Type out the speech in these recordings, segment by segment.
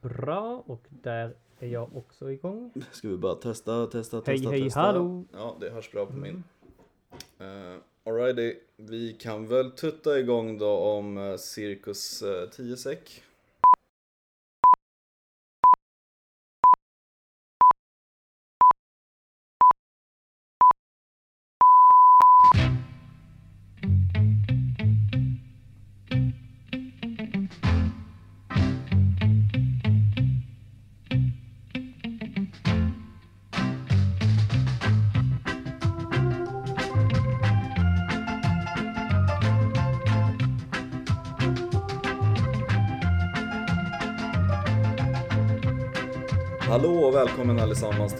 Bra, och där är jag också igång. Ska vi bara testa, testa, testa, Hej, hej, testa. hallå. Ja, det hörs bra på min. Uh, Alrighty, vi kan väl tutta igång då om uh, cirkus uh, 10 sek. Hallå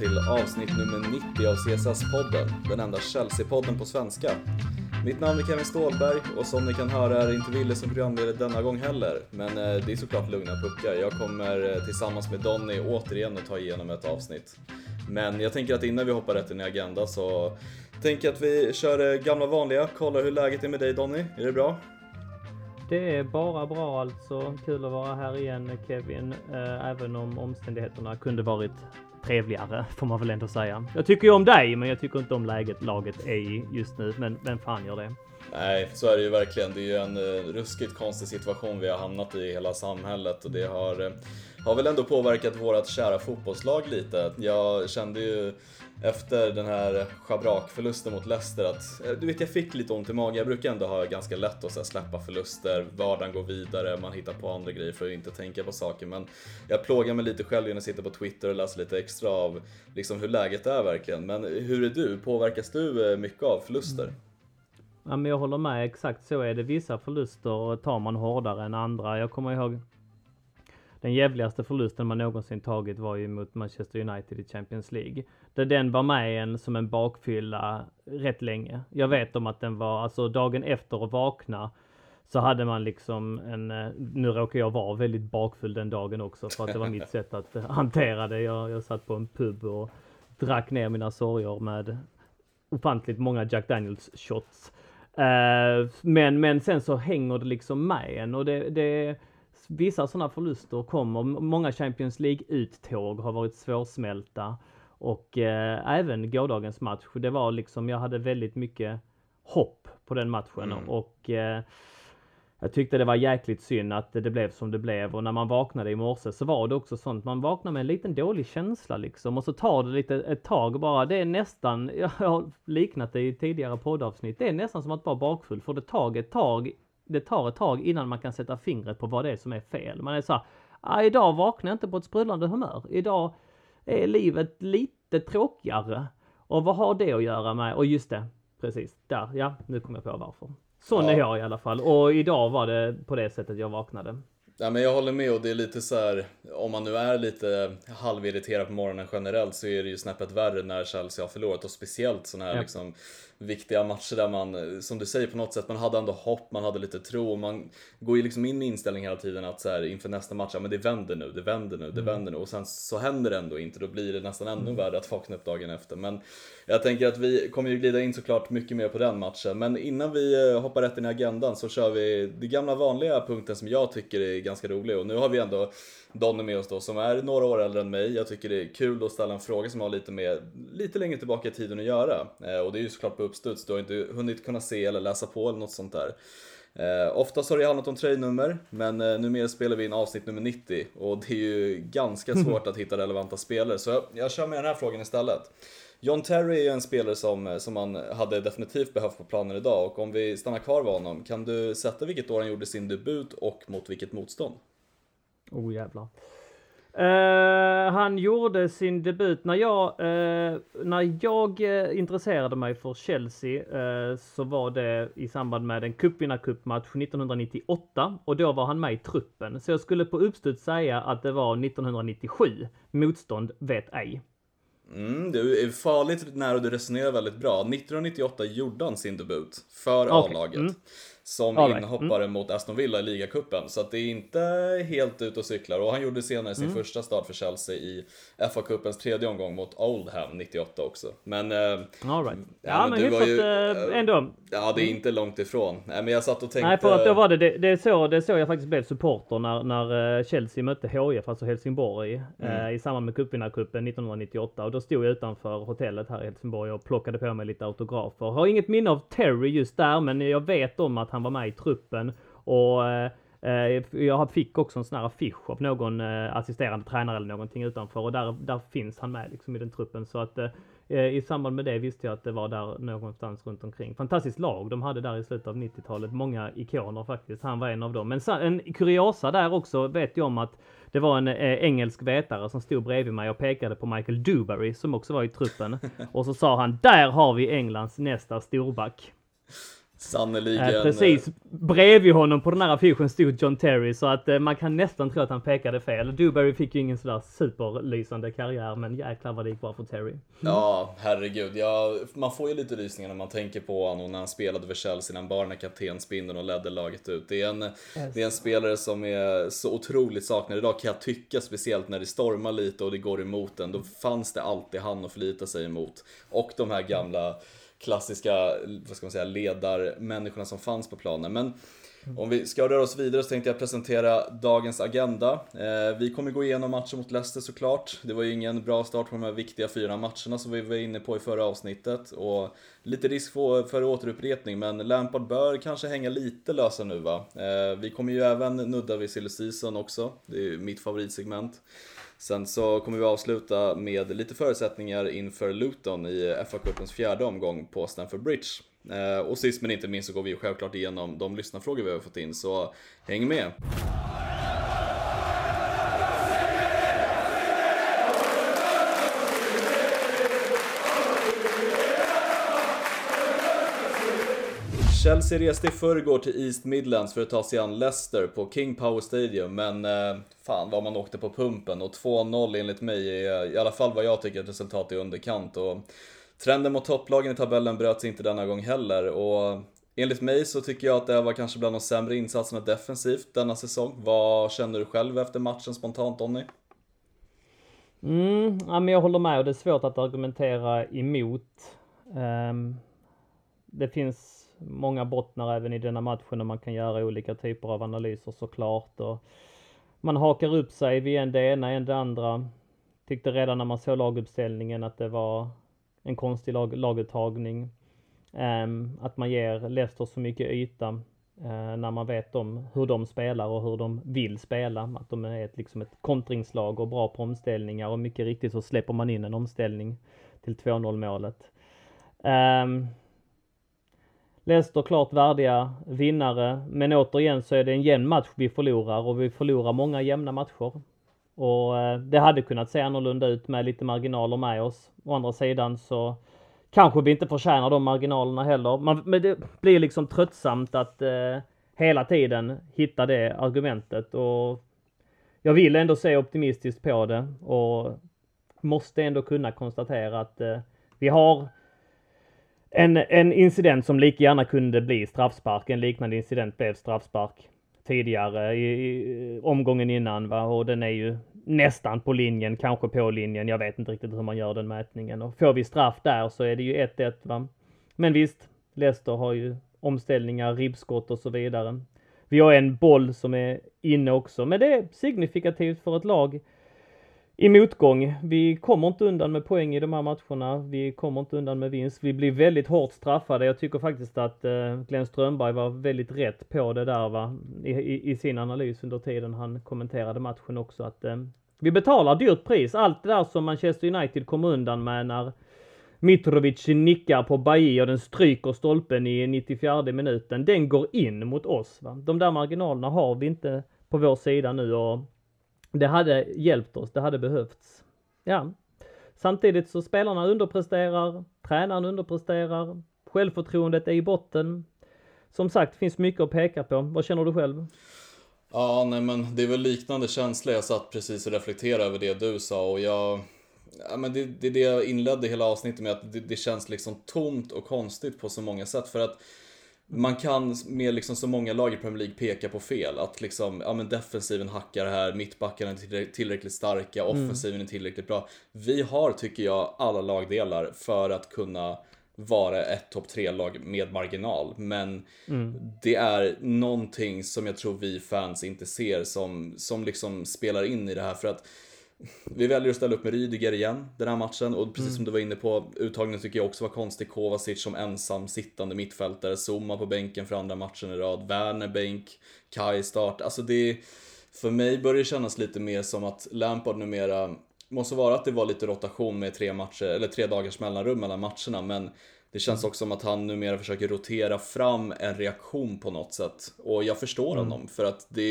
till avsnitt nummer 90 av CSS-podden, den enda Chelsea-podden på svenska. Mitt namn är Kevin Ståhlberg och som ni kan höra är inte Wille som programledare denna gång heller. Men eh, det är såklart lugna puckar. Jag kommer eh, tillsammans med Donny återigen att ta igenom ett avsnitt. Men jag tänker att innan vi hoppar rätt in i agenda så tänker jag att vi kör det gamla vanliga, kollar hur läget är med dig Donny. Är det bra? Det är bara bra alltså. Kul att vara här igen Kevin, även om omständigheterna kunde varit trevligare får man väl ändå säga. Jag tycker ju om dig, men jag tycker inte om läget laget är i just nu. Men vem fan gör det? Nej, så är det ju verkligen. Det är ju en uh, ruskigt konstig situation vi har hamnat i hela samhället och det har, uh, har väl ändå påverkat vårt kära fotbollslag lite. Jag kände ju efter den här schabrakförlusten mot Leicester att, eh, du vet jag fick lite ont i magen. Jag brukar ändå ha ganska lätt att så här, släppa förluster, vardagen går vidare, man hittar på andra grejer för att inte tänka på saker. Men jag plågar mig lite själv när jag sitter på Twitter och läser lite extra av liksom hur läget är verkligen. Men hur är du? Påverkas du eh, mycket av förluster? Mm. Ja, men jag håller med, exakt så är det. Vissa förluster tar man hårdare än andra. Jag kommer ihåg den jävligaste förlusten man någonsin tagit var ju mot Manchester United i Champions League. Där den var med en som en bakfylla rätt länge. Jag vet om att den var, alltså dagen efter att vakna så hade man liksom en, eh, nu råkar jag vara väldigt bakfull den dagen också för att det var mitt sätt att hantera det. Jag, jag satt på en pub och drack ner mina sorger med ofantligt många Jack Daniels shots. Uh, men, men sen så hänger det liksom med en och det, det vissa sådana förluster kommer. Många Champions League-uttåg har varit svårsmälta. Och eh, även gårdagens match. Det var liksom, jag hade väldigt mycket hopp på den matchen. Mm. Och eh, jag tyckte det var jäkligt synd att det blev som det blev. Och när man vaknade i morse så var det också sånt. Man vaknar med en liten dålig känsla liksom. Och så tar det lite ett tag bara. Det är nästan, jag har liknat det i tidigare poddavsnitt. Det är nästan som att vara bakfull. För det tar ett tag det tar ett tag innan man kan sätta fingret på vad det är som är fel. Man är så här, ah, idag vaknar jag inte på ett sprudlande humör. Idag är livet lite tråkigare. Och vad har det att göra med? Och just det, precis, där, ja, nu kommer jag på varför. Sån ja. är jag i alla fall. Och idag var det på det sättet jag vaknade. Ja, men jag håller med och det är lite så här, om man nu är lite halvirriterad på morgonen generellt så är det ju snäppet värre när Chelsea har förlorat och speciellt sådana här ja. liksom viktiga matcher där man, som du säger på något sätt, man hade ändå hopp, man hade lite tro. Man går ju liksom in med inställning hela tiden att så här, inför nästa match, ja men det vänder nu, det vänder nu, det mm. vänder nu. Och sen så händer det ändå inte, då blir det nästan ännu mm. värre att vakna upp dagen efter. Men jag tänker att vi kommer ju glida in såklart mycket mer på den matchen. Men innan vi eh, hoppar rätt in i agendan så kör vi det gamla vanliga punkten som jag tycker är ganska rolig. Och nu har vi ändå Donny med oss då som är några år äldre än mig. Jag tycker det är kul att ställa en fråga som har lite, mer, lite längre tillbaka i tiden att göra. Eh, och det är ju såklart på uppstuds, du har inte hunnit kunna se eller läsa på eller något sånt där. Eh, oftast har det handlat om tröjnummer, men eh, numera spelar vi in avsnitt nummer 90 och det är ju ganska svårt att hitta relevanta spelare. Så jag, jag kör med den här frågan istället. John Terry är ju en spelare som, som man hade definitivt behövt på planen idag och om vi stannar kvar vid honom, kan du sätta vilket år han gjorde sin debut och mot vilket motstånd? Oh jävlar. Uh, han gjorde sin debut när jag, uh, när jag uh, intresserade mig för Chelsea så var det i samband med en cupvinnarcupmatch 1998 och då var han med i truppen. Så jag skulle på uppstuds säga att det var 1997. Motstånd vet ej. Mm, du är farligt och du resonerar väldigt bra. 1998 gjorde han sin debut för okay. A-laget. Mm. Som right. inhoppare mm. mot Aston Villa i ligacupen. Så att det är inte helt ute och cyklar. Och han gjorde senare sin mm. första start för Chelsea i FA-cupens tredje omgång mot Oldham 98 också. Men... Eh, All right. Ja, ja men, men hyfsat ju, äh, ändå. Ja, det är mm. inte långt ifrån. Nej, men jag satt och tänkte... Nej, för att då var det, det, det, är så, det är så jag faktiskt blev supporter när, när Chelsea mötte HIF, alltså Helsingborg, mm. eh, i samband med cupvinnarcupen 1998. Och då stod jag utanför hotellet här i Helsingborg och plockade på mig lite autografer. Har inget minne av Terry just där, men jag vet om att han var med i truppen. Och eh, eh jag fick också en sån här affisch av någon eh, assisterande tränare eller någonting utanför och där, där finns han med liksom i den truppen. Så att I samband med det visste jag att det var där någonstans runt omkring. Fantastiskt lag de hade där i slutet av 90-talet. Många ikoner faktiskt. Han var en av dem. Men en kuriosa där också vet jag om att det var en engelsk vetare som stod bredvid mig och pekade på Michael Duberry som också var i truppen. Och så sa han, där har vi Englands nästa storback. Sannerligen. Eh, precis bredvid honom på den här affischen stod John Terry så att eh, man kan nästan tro att han pekade fel. Dewberry fick ju ingen sådär superlysande karriär men jäklar vad det gick bra för Terry. Mm. Ja, herregud. Ja, man får ju lite rysningar när man tänker på honom när han spelade för Chelsea, när han bar den kaptensbindeln och ledde laget ut. Det är, en, yes. det är en spelare som är så otroligt saknad idag kan jag tycka, speciellt när det stormar lite och det går emot en. Då fanns det alltid han att förlita sig emot. Och de här gamla klassiska, vad ska man säga, ledarmänniskorna som fanns på planen. Men om vi ska röra oss vidare så tänkte jag presentera dagens agenda. Eh, vi kommer gå igenom matchen mot Leicester såklart. Det var ju ingen bra start på de här viktiga fyra matcherna som vi var inne på i förra avsnittet. Och lite risk för, för återupprepning, men Lampard bör kanske hänga lite lösa nu va. Eh, vi kommer ju även nudda vid silly season också. Det är ju mitt favoritsegment. Sen så kommer vi avsluta med lite förutsättningar inför Luton i FA-cupens fjärde omgång på Stamford Bridge. Eh, och sist men inte minst så går vi självklart igenom de lyssnarfrågor vi har fått in, så häng med! Chelsea reste i förrgår till East Midlands för att ta sig an Leicester på King Power Stadium, men eh, fan vad man åkte på pumpen och 2-0 enligt mig är i alla fall vad jag tycker ett resultat i underkant. Och trenden mot topplagen i tabellen bröts inte denna gång heller och enligt mig så tycker jag att det var kanske bland de sämre insatserna defensivt denna säsong. Vad känner du själv efter matchen spontant Donny? Mm, ja, men jag håller med och det är svårt att argumentera emot. Um, det finns många bottnar även i denna matchen och man kan göra olika typer av analyser såklart. Och man hakar upp sig vid en det ena, en det andra. Tyckte redan när man såg laguppställningen att det var en konstig lag, laguttagning. Um, att man ger Leicester så mycket yta uh, när man vet om hur de spelar och hur de vill spela. Att de är ett, liksom ett kontringslag och bra på omställningar och mycket riktigt så släpper man in en omställning till 2-0 målet. Um, Leicester klart värdiga vinnare, men återigen så är det en jämn match vi förlorar och vi förlorar många jämna matcher. Och eh, det hade kunnat se annorlunda ut med lite marginaler med oss. Å andra sidan så kanske vi inte förtjänar de marginalerna heller. Man, men det blir liksom tröttsamt att eh, hela tiden hitta det argumentet och jag vill ändå se optimistiskt på det och måste ändå kunna konstatera att eh, vi har en, en incident som lika gärna kunde bli straffspark. En liknande incident blev straffspark tidigare i, i omgången innan va och den är ju nästan på linjen, kanske på linjen. Jag vet inte riktigt hur man gör den mätningen och får vi straff där så är det ju 1-1 va. Men visst, Leicester har ju omställningar, ribbskott och så vidare. Vi har en boll som är inne också, men det är signifikativt för ett lag i motgång. Vi kommer inte undan med poäng i de här matcherna. Vi kommer inte undan med vinst. Vi blir väldigt hårt straffade. Jag tycker faktiskt att eh, Glenn Strömberg var väldigt rätt på det där va, i, i, i sin analys under tiden han kommenterade matchen också att eh, vi betalar dyrt pris. Allt det där som Manchester United kommer undan med när Mitrovic nickar på Bailly och den stryker stolpen i 94 minuten. Den går in mot oss. Va? De där marginalerna har vi inte på vår sida nu och det hade hjälpt oss, det hade behövts. Ja. Samtidigt så spelarna underpresterar, tränaren underpresterar, självförtroendet är i botten. Som sagt, finns mycket att peka på. Vad känner du själv? Ja, nej men det är väl liknande känsla. Jag satt precis och reflekterade över det du sa och jag... Ja, men det, det är det jag inledde hela avsnittet med, att det, det känns liksom tomt och konstigt på så många sätt. För att man kan med liksom så många lag i Premier League peka på fel. Att liksom, ja men defensiven hackar här, mittbackarna är tillräckligt starka, mm. offensiven är tillräckligt bra. Vi har, tycker jag, alla lagdelar för att kunna vara ett topp 3-lag med marginal. Men mm. det är någonting som jag tror vi fans inte ser som, som liksom spelar in i det här. För att vi väljer att ställa upp med Rydiger igen den här matchen och precis mm. som du var inne på, uttagningen tycker jag också var konstig. Kovacic som ensam sittande mittfältare, Zuma på bänken för andra matchen i rad, Werner bänk, Kai start. Alltså det, för mig börjar det kännas lite mer som att Lampard numera, måste vara att det var lite rotation med tre matcher, eller tre dagars mellanrum mellan matcherna, men det känns också som att han numera försöker rotera fram en reaktion på något sätt. Och jag förstår mm. honom för att det,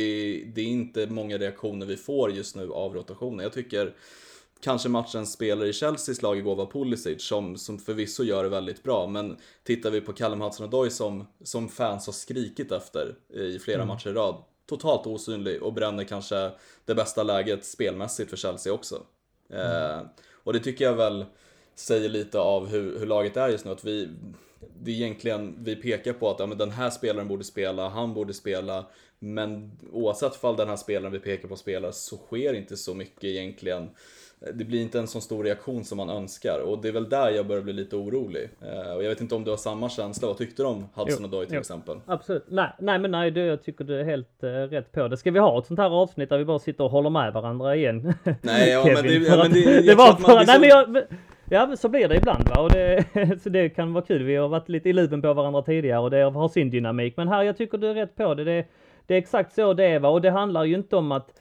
det är inte många reaktioner vi får just nu av rotationen. Jag tycker kanske matchens spelare i Chelseas lag igår var Pulisic som, som förvisso gör det väldigt bra. Men tittar vi på Callum Hudson-Odoi som, som fans har skrikit efter i flera mm. matcher i rad. Totalt osynlig och bränner kanske det bästa läget spelmässigt för Chelsea också. Mm. Eh, och det tycker jag väl säger lite av hur, hur laget är just nu. Att vi, det är egentligen, vi pekar på att ja, men den här spelaren borde spela, han borde spela. Men oavsett fall den här spelaren vi pekar på spelar så sker inte så mycket egentligen. Det blir inte en så stor reaktion som man önskar och det är väl där jag börjar bli lite orolig. Eh, och jag vet inte om du har samma känsla, vad tyckte du om Hudson Odoi till jo, exempel? Absolut, nej, nej men nej, du, jag tycker du är helt uh, rätt på det. Ska vi ha ett sånt här avsnitt där vi bara sitter och håller med varandra igen? Nej, ja, men det, ja, men det, det var för, nej men jag, Ja, men så blir det ibland va. Och det, så det kan vara kul. Vi har varit lite i luven på varandra tidigare och det har sin dynamik. Men här, jag tycker du är rätt på det. Det, det är exakt så det är va. Och det handlar ju inte om att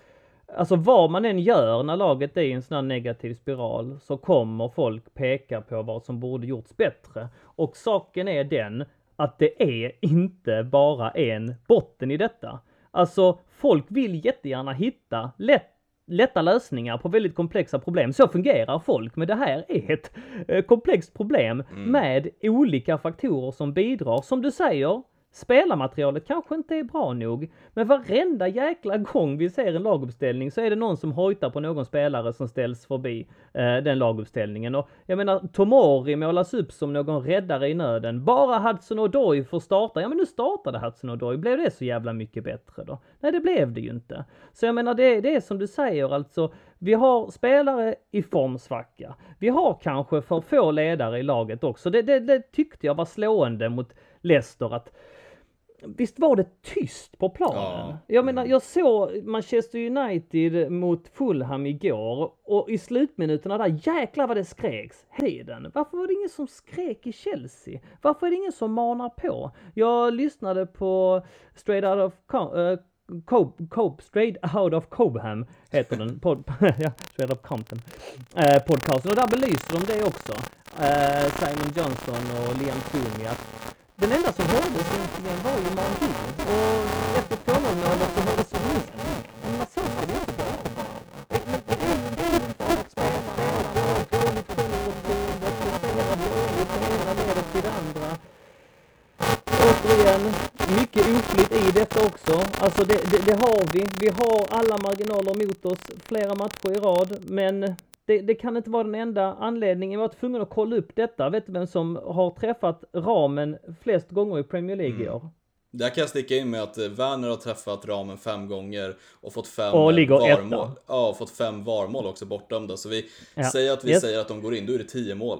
Alltså vad man än gör när laget är i en sån här negativ spiral så kommer folk peka på vad som borde gjorts bättre. Och saken är den att det är inte bara en botten i detta. Alltså folk vill jättegärna hitta lätt lätta lösningar på väldigt komplexa problem. Så fungerar folk, men det här är ett eh, komplext problem mm. med olika faktorer som bidrar, som du säger, Spelarmaterialet kanske inte är bra nog, men varenda jäkla gång vi ser en laguppställning så är det någon som hojtar på någon spelare som ställs förbi eh, den laguppställningen. Och jag menar, Tomori målas upp som någon räddare i nöden. Bara Hudson-Odoy får starta. Ja, men nu startade Hudson-Odoy. Blev det så jävla mycket bättre då? Nej, det blev det ju inte. Så jag menar, det, det är som du säger alltså. Vi har spelare i formsvacka. Vi har kanske för få ledare i laget också. Det, det, det tyckte jag var slående mot Leicester att Visst var det tyst på planen? Ja. Jag menar, jag såg Manchester United mot Fulham igår och i slutminuterna där, jäklar vad det skreks tiden. Varför var det ingen som skrek i Chelsea? Varför är det ingen som manar på? Jag lyssnade på Straight Out of Com uh, Cope, Cope, Straight Out of Cobham heter den, pod, ja, Straight Out of Compton, uh, podcasten och där belyser de det också. Uh, Simon Johnson och Liam Tooney den enda som hördes egentligen var ju Martin. Och efter 2-0-målet så hördes ingen. Men man såg det inte vara. Återigen, mycket oflyt i detta också. Alltså det, det, det har vi. Vi har alla marginaler mot oss flera matcher i rad, men det, det, kan inte vara den enda anledningen. Jag var tvungen att kolla upp detta. Vet du vem som har träffat ramen flest gånger i Premier League mm. i år? Där kan jag sticka in med att eh, Werner har träffat ramen fem gånger och fått fem och ligger varmål. Etta. Ja, fått fem varmål också bortdömda. Så vi ja. säger att vi yes. säger att de går in, då är det tio mål.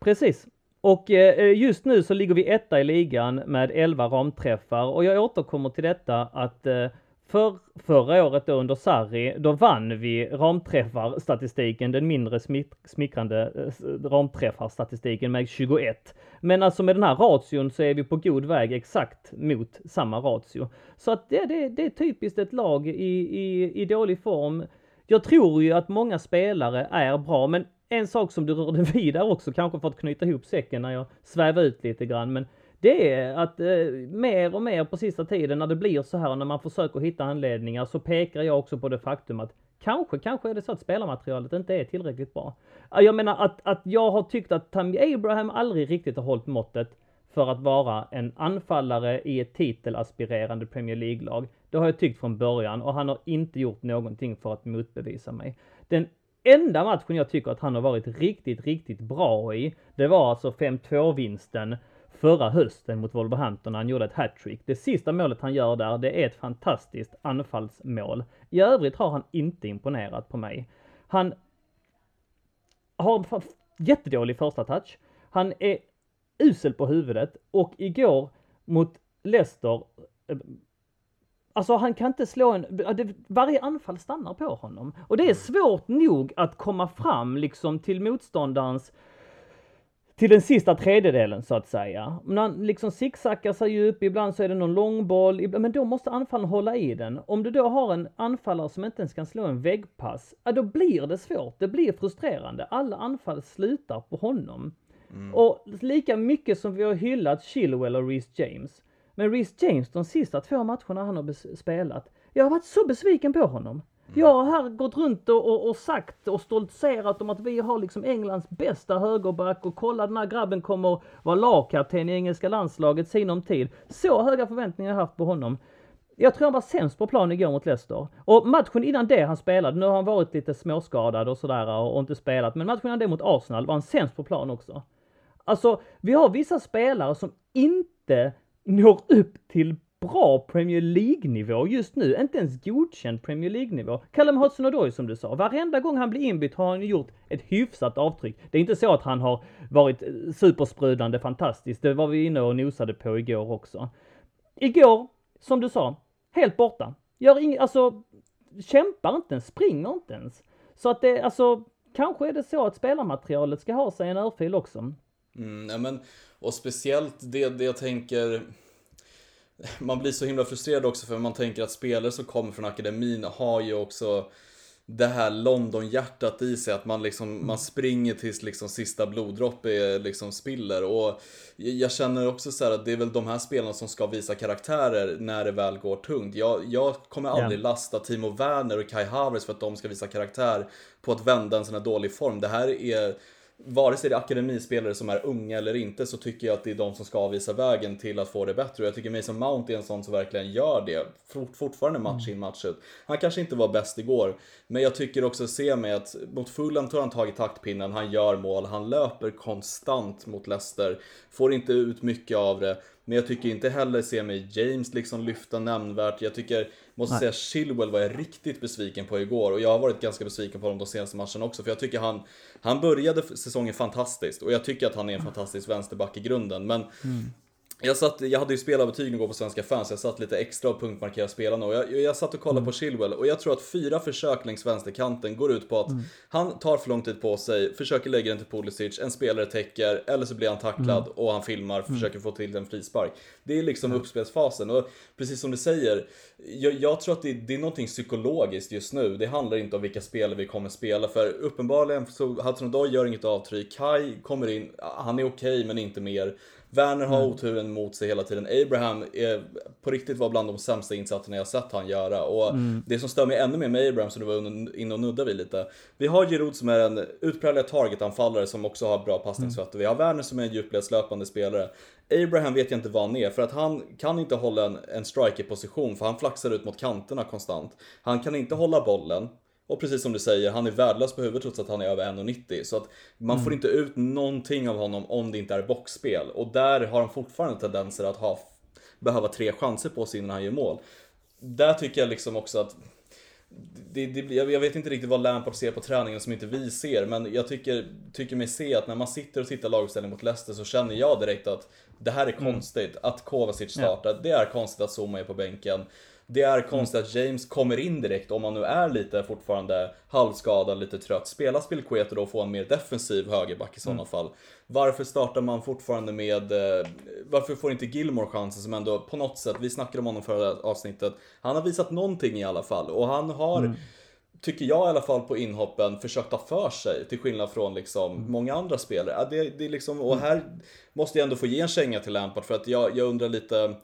Precis. Och eh, just nu så ligger vi etta i ligan med elva ramträffar och jag återkommer till detta att eh, för, förra året då under Sarri, då vann vi ramträffarstatistiken, den mindre smick, smickrande eh, ramträffarstatistiken med 21. Men alltså med den här ration så är vi på god väg exakt mot samma ratio. Så att det, det, det är typiskt ett lag i, i, i dålig form. Jag tror ju att många spelare är bra, men en sak som du rörde vidare också, kanske för att knyta ihop säcken när jag svävar ut lite grann, men det är att eh, mer och mer på sista tiden när det blir så här när man försöker hitta anledningar så pekar jag också på det faktum att kanske, kanske är det så att spelarmaterialet inte är tillräckligt bra. Jag menar att, att jag har tyckt att Tammy Abraham aldrig riktigt har hållit måttet för att vara en anfallare i ett titelaspirerande Premier League-lag. Det har jag tyckt från början och han har inte gjort någonting för att motbevisa mig. Den enda matchen jag tycker att han har varit riktigt, riktigt bra i, det var alltså 5-2 vinsten förra hösten mot Wolverhampton när han gjorde ett hattrick. Det sista målet han gör där, det är ett fantastiskt anfallsmål. I övrigt har han inte imponerat på mig. Han har jättedålig första touch. Han är usel på huvudet och igår mot Leicester eh, Alltså han kan inte slå en, varje anfall stannar på honom. Och det är svårt nog att komma fram liksom till motståndarens till den sista tredjedelen så att säga. Men han liksom zigzaggar sig upp, ibland så är det någon långboll, men då måste anfallaren hålla i den. Om du då har en anfallare som inte ens kan slå en väggpass, ja då blir det svårt, det blir frustrerande. Alla anfall slutar på honom. Mm. Och lika mycket som vi har hyllat Chilwell och Reece James, men Reece James de sista två matcherna han har spelat, jag har varit så besviken på honom. Jag har här gått runt och, och, och, sagt och stoltserat om att vi har liksom Englands bästa högerback och kolla den här grabben kommer vara lagkapten i engelska landslaget sinom tid. Så höga förväntningar jag haft på honom. Jag tror han var sämst på plan igår mot Leicester. Och matchen innan det han spelade, nu har han varit lite småskadad och sådär och, och inte spelat, men matchen innan det mot Arsenal var han sämst på plan också. Alltså, vi har vissa spelare som inte når upp till bra Premier League-nivå just nu, inte ens godkänd Premier League-nivå. Callum Hudson-Odoi som du sa, varenda gång han blir inbytt har han gjort ett hyfsat avtryck. Det är inte så att han har varit eh, supersprudlande fantastiskt, det var vi inne och nosade på igår också. Igår, som du sa, helt borta. Gör ing, alltså, kämpar inte ens, springer inte ens. Så att det, alltså, kanske är det så att spelarmaterialet ska ha sig en örfil också. Mm, ja, men, och speciellt det, det jag tänker man blir så himla frustrerad också för man tänker att spelare som kommer från akademin har ju också det här London-hjärtat i sig, att man liksom, man springer tills liksom sista bloddropp är liksom spiller. Och jag känner också så att det är väl de här spelarna som ska visa karaktärer när det väl går tungt. Jag, jag kommer aldrig yeah. lasta Timo Werner och Kai Havertz för att de ska visa karaktär på att vända en sån här dålig form. Det här är vare sig det är akademispelare som är unga eller inte så tycker jag att det är de som ska avvisa vägen till att få det bättre. Och jag tycker Mason Mount är en sån som verkligen gör det. Fort, fortfarande match in match ut. Han kanske inte var bäst igår, men jag tycker också se mig att mot Fulham har han tagit taktpinnen, han gör mål, han löper konstant mot Leicester. Får inte ut mycket av det. Men jag tycker inte heller se mig James liksom lyfta nämnvärt. Jag tycker, måste Nej. säga Chilwell var jag riktigt besviken på igår och jag har varit ganska besviken på honom de senaste matcherna också för jag tycker han, han började säsongen fantastiskt och jag tycker att han är en fantastisk vänsterback i grunden men mm. Jag, satt, jag hade ju spelarbetyg igår på Svenska fans, jag satt lite extra och punktmarkerade spelarna och jag, jag satt och kollade mm. på Chilwell och jag tror att fyra försök längs vänsterkanten går ut på att mm. han tar för lång tid på sig, försöker lägga den till Pulisic, en spelare täcker eller så blir han tacklad mm. och han filmar, mm. försöker få till en frispark. Det är liksom uppspelsfasen och precis som du säger, jag, jag tror att det, det, är någonting psykologiskt just nu. Det handlar inte om vilka spelare vi kommer spela för uppenbarligen så Hudson gör inget avtryck, Kai kommer in, han är okej okay, men inte mer. Werner har mm. oturen mot sig hela tiden. Abraham är på riktigt var bland de sämsta insatserna jag sett han göra. Och mm. det som stör mig ännu mer med Abraham, som du var inne och nuddade vid lite. Vi har Giroud som är en utpräglad targetanfallare som också har bra passningsfötter. Vi har Werner som är en djupledslöpande spelare. Abraham vet jag inte vad han är, för att han kan inte hålla en, en striker-position, för han flaxar ut mot kanterna konstant. Han kan inte hålla bollen. Och precis som du säger, han är värdelös på huvudet trots att han är över 1,90. Så att man mm. får inte ut någonting av honom om det inte är boxspel. Och där har han fortfarande tendenser att ha, behöva tre chanser på sig innan han gör mål. Där tycker jag liksom också att det, det, jag vet inte riktigt vad Lampard ser på träningen som inte vi ser, men jag tycker, tycker mig se att när man sitter och tittar laguppställning mot Leicester så känner jag direkt att det här är mm. konstigt. Mm. Att Kovacic startar, ja. det är konstigt att Zuma är på bänken. Det är konstigt att James kommer in direkt om han nu är lite fortfarande halvskadad, lite trött. Spelar Spilqueto då och får en mer defensiv högerback i sådana mm. fall. Varför startar man fortfarande med, eh, varför får inte Gilmore chansen som ändå på något sätt, vi snackade om honom förra avsnittet, han har visat någonting i alla fall och han har mm tycker jag i alla fall på inhoppen, försökt ta för sig till skillnad från liksom mm. många andra spelare. Det, det är liksom, och här måste jag ändå få ge en känga till Lampard för att jag, jag undrar lite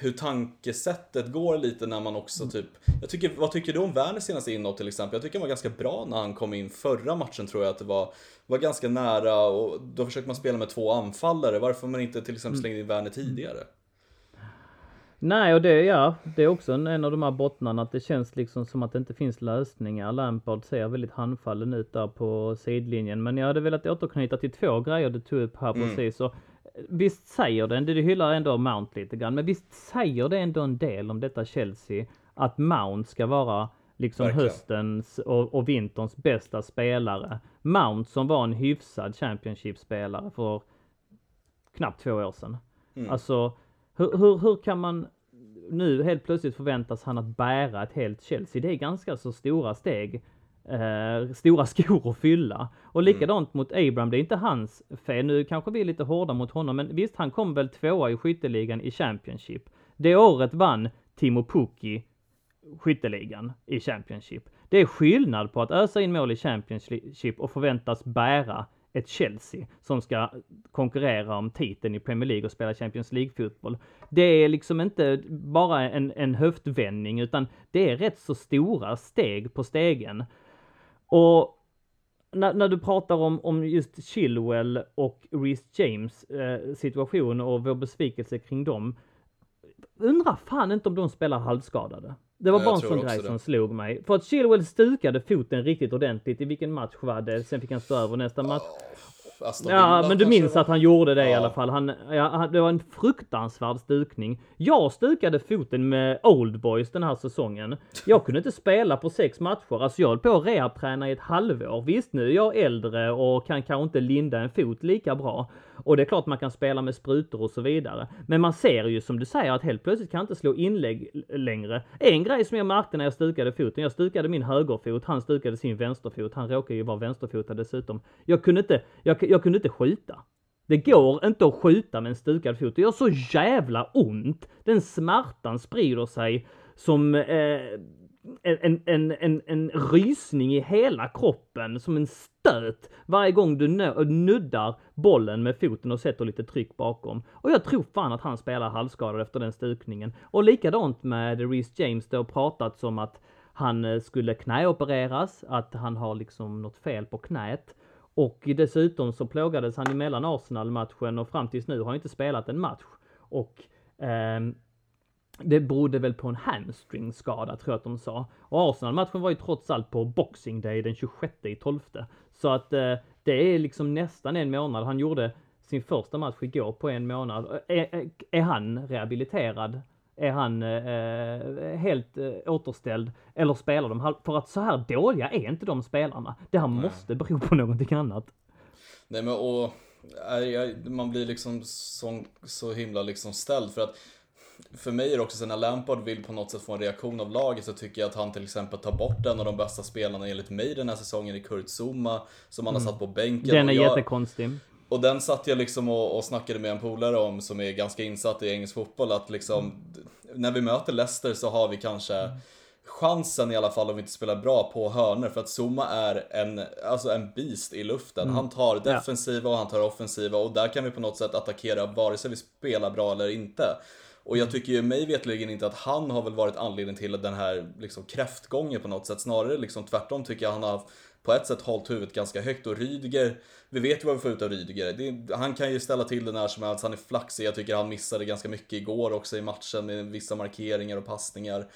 hur tankesättet går lite när man också typ jag tycker, Vad tycker du om Werners senaste inhopp till exempel? Jag tycker han var ganska bra när han kom in förra matchen tror jag att det var Var ganska nära och då försökte man spela med två anfallare Varför man inte till exempel slängde in Werner tidigare? Nej, och det, ja, det är också en, en av de här bottnarna att det känns liksom som att det inte finns lösningar. Lampard ser väldigt handfallen ut där på sidlinjen. Men jag hade velat återknyta till två grejer du tog upp här mm. precis. Och visst säger det, du hyllar ändå Mount lite grann, men visst säger det ändå en del om detta Chelsea att Mount ska vara liksom Verkligen. höstens och, och vinterns bästa spelare. Mount som var en hyfsad Championship-spelare för knappt två år sedan. Mm. Alltså, hur, hur, hur kan man nu helt plötsligt förväntas han att bära ett helt Chelsea? Det är ganska så stora steg. Eh, stora skor att fylla. Och likadant mot Abraham, det är inte hans fel. Nu kanske vi är lite hårda mot honom, men visst, han kom väl tvåa i skytteligan i Championship. Det året vann Timo Pukki skytteligan i Championship. Det är skillnad på att ösa in mål i Championship och förväntas bära ett Chelsea som ska konkurrera om titeln i Premier League och spela Champions League-fotboll. Det är liksom inte bara en, en höftvändning utan det är rätt så stora steg på stegen. Och när, när du pratar om, om just Chilwell och Reece James eh, situation och vår besvikelse kring dem. Undrar fan inte om de spelar halvskadade. Det var Ja, bara en sån grej det. som slog mig. För att Chilwell stukade foten riktigt ordentligt. I vilken match var det? Sen fick han stå över nästa match. Aston Ja, Villa men du minns att han gjorde det i Ja. alla fall. Han, ja, han- det var en fruktansvärd stukning. Jag stukade foten med Old Boys den här säsongen. Jag kunde inte spela på sex matcher. Alltså jag höll på att rehabträna i ett halvår. Visst, nu är jag äldre och kan kanske inte linda en fot lika bra. Och det är klart man kan spela med sprutor och så vidare. Men man ser ju som du säger att helt plötsligt kan jag inte slå inlägg längre. En grej som jag märkte när jag stukade foten. Jag stukade min högerfot, han stukade sin vänsterfot. Han råkar ju vara vänsterfotad dessutom. Jag kunde inte, jag, jag kunde inte skjuta. Det går inte att skjuta med en stukad fot. Det gör så jävla ont. Den smärtan sprider sig som eh, en, en, en, en rysning i hela kroppen, som en stöt varje gång du äh, nuddar bollen med foten och sätter lite tryck bakom. Och jag tror fan att han spelar halvskadad efter den stukningen. Och likadant med Reece James, det har pratats om att han eh, skulle knäopereras, att han har liksom något fel på knät. Och dessutom så plågades han emellan Arsenal-matchen och fram tills nu har han inte spelat en match. Och ehm, det berodde väl på en hamstringskada tror jag att de sa. Och Arsenal-matchen var ju trots allt på Boxing Day den 26 i 12. Så att eh, det är liksom nästan en månad. Han gjorde sin första match igår på en månad. Är, är, är han rehabiliterad? Är han eh, helt eh, återställd? Eller spelar de halv... För att så här dåliga är inte de spelarna. Det här måste bero på någonting annat. Nej men och nej, man blir liksom så, så himla liksom ställd för att för mig är det också så när Lampard vill på något sätt få en reaktion av laget så tycker jag att han till exempel tar bort en av de bästa spelarna enligt mig den här säsongen i Kurt Zuma som han har satt på bänken. Den är jag, jättekonstig. och den satt jag liksom och, och snackade med en polare om som är ganska insatt i engelsk fotboll att liksom när vi möter Leicester så har vi kanske chansen i alla fall om vi inte spelar bra på hörnor för att Zuma är en, alltså en beast i luften. Han tar defensiva och han tar offensiva och där kan vi på något sätt attackera vare sig vi spelar bra eller inte. Och jag tycker ju mig vetligen inte att han har väl varit anledningen till den här liksom kräftgången på något sätt. Snarare liksom tvärtom tycker jag han har på ett sätt hållit huvudet ganska högt och Rydiger, vi vet ju vad vi får ut av Rydiger. Det, han kan ju ställa till det när som helst, han är flaxig. Jag tycker han missade ganska mycket igår också i matchen med vissa markeringar och passningar.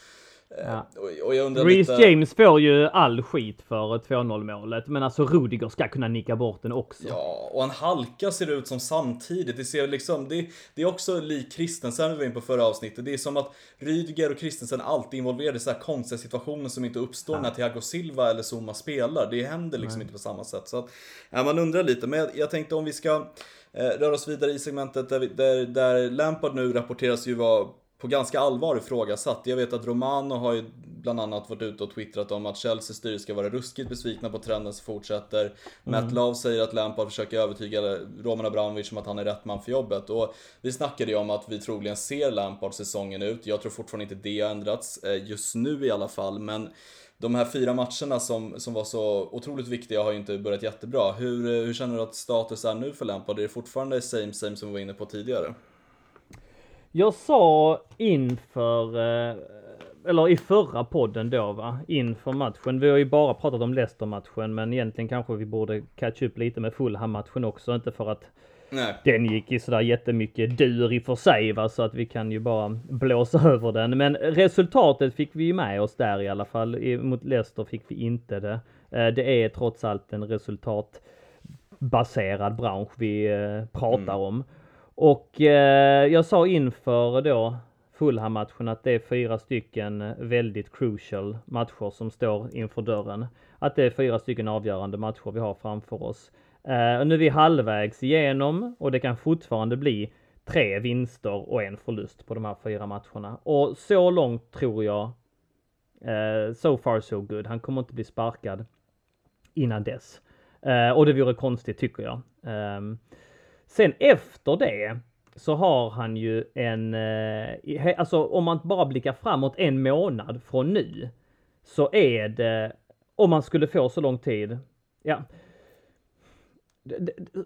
Eh, Ja. Och, och jag undrar Reece lite... James får ju all skit för 2-0 målet, men alltså Rudiger ska kunna nicka bort den också. Ja, och han halka ser det ut som samtidigt. Det ser liksom, det, det är också lik Christensen vi var in på förra avsnittet. Det är som att Rydiger och Christensen alltid involverade i så här konstiga situationer som inte uppstår när Thiago Silva eller Zuma spelar. Det händer liksom inte på samma sätt. Så att, ja, man undrar lite, men jag, jag tänkte om vi ska eh, röra oss vidare i segmentet där, vi, där, där Lampard nu rapporteras ju vara på ganska allvar ifrågasatt. Jag vet att Romano har ju bland annat varit ute och twittrat om att Chelseas styrelse ska vara ruskigt besvikna på trenden som fortsätter. Matt Love säger att Lampard försöker övertyga Roman Abramovic om att han är rätt man för jobbet. Och vi snackade ju om att vi troligen ser Lampard säsongen ut. Jag tror fortfarande inte det har ändrats, eh, just nu i alla fall. Men de här fyra matcherna som, som var så otroligt viktiga har ju inte börjat jättebra. Hur, eh, hur känner du att status är nu för Lampard? Är det fortfarande same same som vi var inne på tidigare? Jag sa inför, eh, eller i förra podden då va, inför matchen. Vi har ju bara pratat om Leicester-matchen, men egentligen kanske vi borde catch upp lite med Fulham-matchen också. Inte för att Nej. den gick i sådär jättemycket dur i och för sig va, så att vi kan ju bara blåsa över den. Men resultatet fick vi ju med oss där i alla fall. Mot Leicester fick vi inte det. Eh, det är trots allt en resultatbaserad bransch vi eh, pratar om. Och eh, jag sa inför då Fulham-matchen att det är fyra stycken väldigt crucial matcher som står inför dörren. Att det är fyra stycken avgörande matcher vi har framför oss. Uh, nu är vi halvvägs igenom och det kan fortfarande bli tre vinster och en förlust på de här fyra matcherna. Och så långt tror jag, eh, so far so good. Han kommer inte bli sparkad innan dess. Eh, och det vore konstigt tycker jag. Eh, sen efter det så har han ju en, eh, alltså om man bara blickar framåt en månad från nu, så är det, om man skulle få så lång tid, ja. Det, det,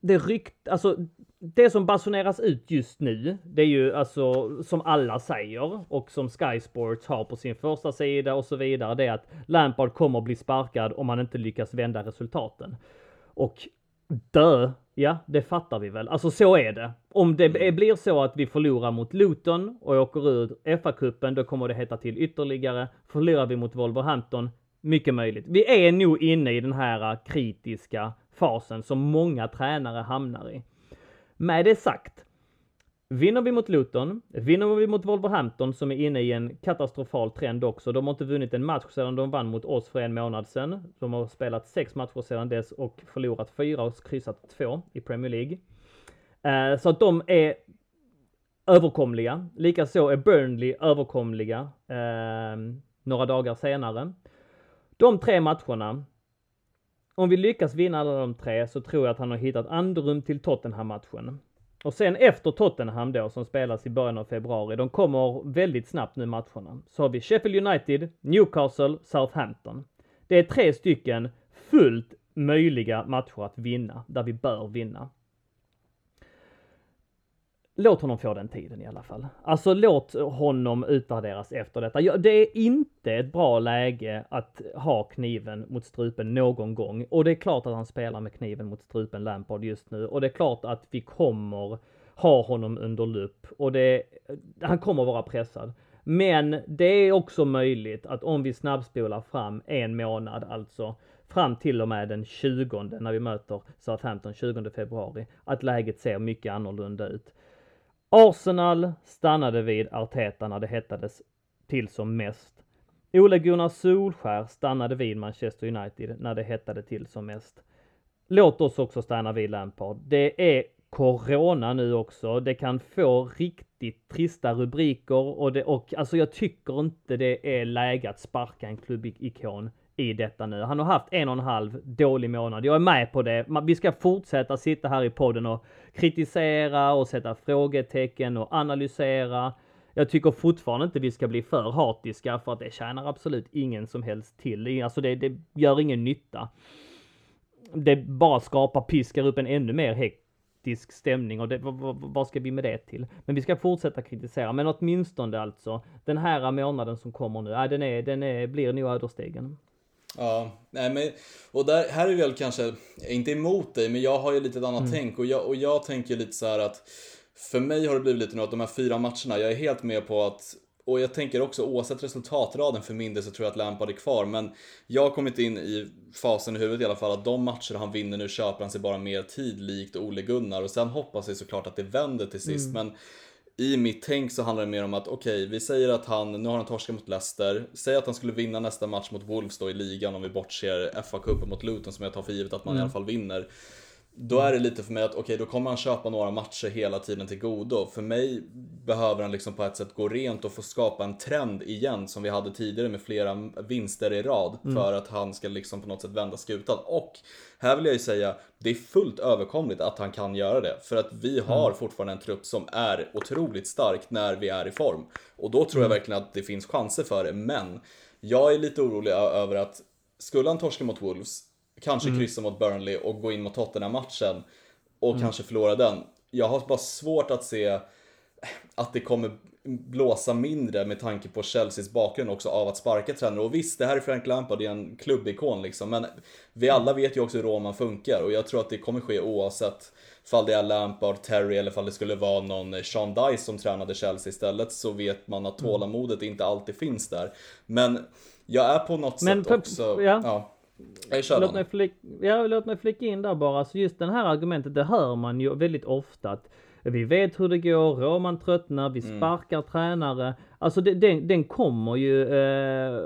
det rykt, alltså det som basuneras ut just nu, det är ju alltså som alla säger och som Sky Sports har på sin första sida och så vidare, det är att Lampard kommer bli sparkad om han inte lyckas vända resultaten. Och dö Ja, det fattar vi väl. Alltså så är det. Om det mm. blir så att vi förlorar mot Luton och åker ur FA-cupen, då kommer det heta till ytterligare. Förlorar vi mot Wolverhampton, mycket möjligt. Vi är nog inne i den här kritiska fasen som många tränare hamnar i. Med det sagt, Vinner vi mot Luton, vinner vi mot Wolverhampton som är inne i en katastrofal trend också. De har inte vunnit en match sedan de vann mot oss för en månad sedan. De har spelat sex matcher sedan dess och förlorat fyra och kryssat två i Premier League. Eh, så att de är överkomliga. Likaså är Burnley överkomliga ehm, några dagar senare. De tre matcherna om vi lyckas vinna alla de tre så tror jag att han har hittat andrum till Tottenham-matchen. Och sen efter Tottenham då som spelas i början av februari, de kommer väldigt snabbt nu matcherna. Så har vi Sheffield United, Newcastle, Southampton. Det är tre stycken fullt möjliga matcher att vinna, där vi bör vinna. Låt honom få den tiden i alla fall. Alltså låt honom utvärderas efter detta. Det är inte ett bra läge att ha kniven mot strupen någon gång. Och det är klart att han spelar med kniven mot strupen, Lampard, just nu. Och det är klart att vi kommer ha honom under lupp. Och det, han kommer vara pressad. Men det är också möjligt att om vi snabbspolar fram en månad, alltså fram till och med den 20 när vi möter Southampton 20 februari, att läget ser mycket annorlunda ut. Arsenal stannade vid Arteta när det hettades till som mest. Ole Gunnar Solskär stannade vid Manchester United när det hettade till som mest. Låt oss också stanna vid Lampard. Det är Corona nu också. Det kan få riktigt trista rubriker och det, och alltså jag tycker inte det är läge att sparka en klubbikon i detta nu. Han har haft en och en halv dålig månad. Jag är med på det. Vi ska fortsätta sitta här i podden och kritisera och sätta frågetecken och analysera. Jag tycker fortfarande inte vi ska bli för hatiska för att det tjänar absolut ingen som helst till. Alltså det, det gör ingen nytta. Det bara skapar, piskar upp en ännu mer hektisk stämning och det, vad, vad ska vi med det till? Men vi ska fortsätta kritisera, men åtminstone alltså den här månaden som kommer nu, äh, den, är, den är, blir nog ödesdigen. Ja, nej men, och där, här är väl kanske, inte emot dig, men jag har ju lite ett annat mm. tänk och jag, och jag tänker lite så att för mig har det blivit lite nu att de här fyra matcherna, jag är helt med på att och jag tänker också oavsett resultatraden för min del så tror jag att Lampard är kvar. Men jag har kommit in i fasen i huvudet i alla fall att de matcher han vinner nu köper han sig bara mer tid likt Ole Gunnar. Och sen hoppas jag såklart att det vänder till sist. Mm. Men i mitt tänk så handlar det mer om att okej, okay, vi säger att han, nu har han torskat mot Leicester, säg att han skulle vinna nästa match mot Wolves då i ligan om vi bortser FA-cupen mot Luton som jag tar för givet att man mm. i alla fall vinner. Då är det lite för mig att okej, okay, då kommer han köpa några matcher hela tiden till godo. För mig behöver han liksom på ett sätt gå rent och få skapa en trend igen som vi hade tidigare med flera vinster i rad mm. för att han ska liksom på något sätt vända skutan. Och här vill jag ju säga, det är fullt överkomligt att han kan göra det. För att vi har mm. fortfarande en trupp som är otroligt stark när vi är i form. Och då tror jag mm. verkligen att det finns chanser för det. Men jag är lite orolig över att skulle han torska mot Wolves kanske mm. kryssa mot Burnley och gå in mot Tottenham-matchen och mm. kanske förlora den. Jag har bara svårt att se att det kommer blåsa mindre med tanke på Chelseas bakgrund också av att sparka tränare. Och visst, det här är Frank Lampard, det är en klubbikon liksom. Men vi alla vet ju också hur Roma funkar och jag tror att det kommer ske oavsett fall det är Lampard, Terry eller fall det skulle vara någon Sean Dice som tränade Chelsea istället så vet man att mm. tålamodet inte alltid finns där. Men jag är på något Men sätt också... Ja. ja Låt mig, flick, ja, låt mig flika in där bara, så just det här argumentet, det hör man ju väldigt ofta att Vi vet hur det går, Roman tröttnar, vi Mm. sparkar tränare. Alltså det, den, den kommer ju eh,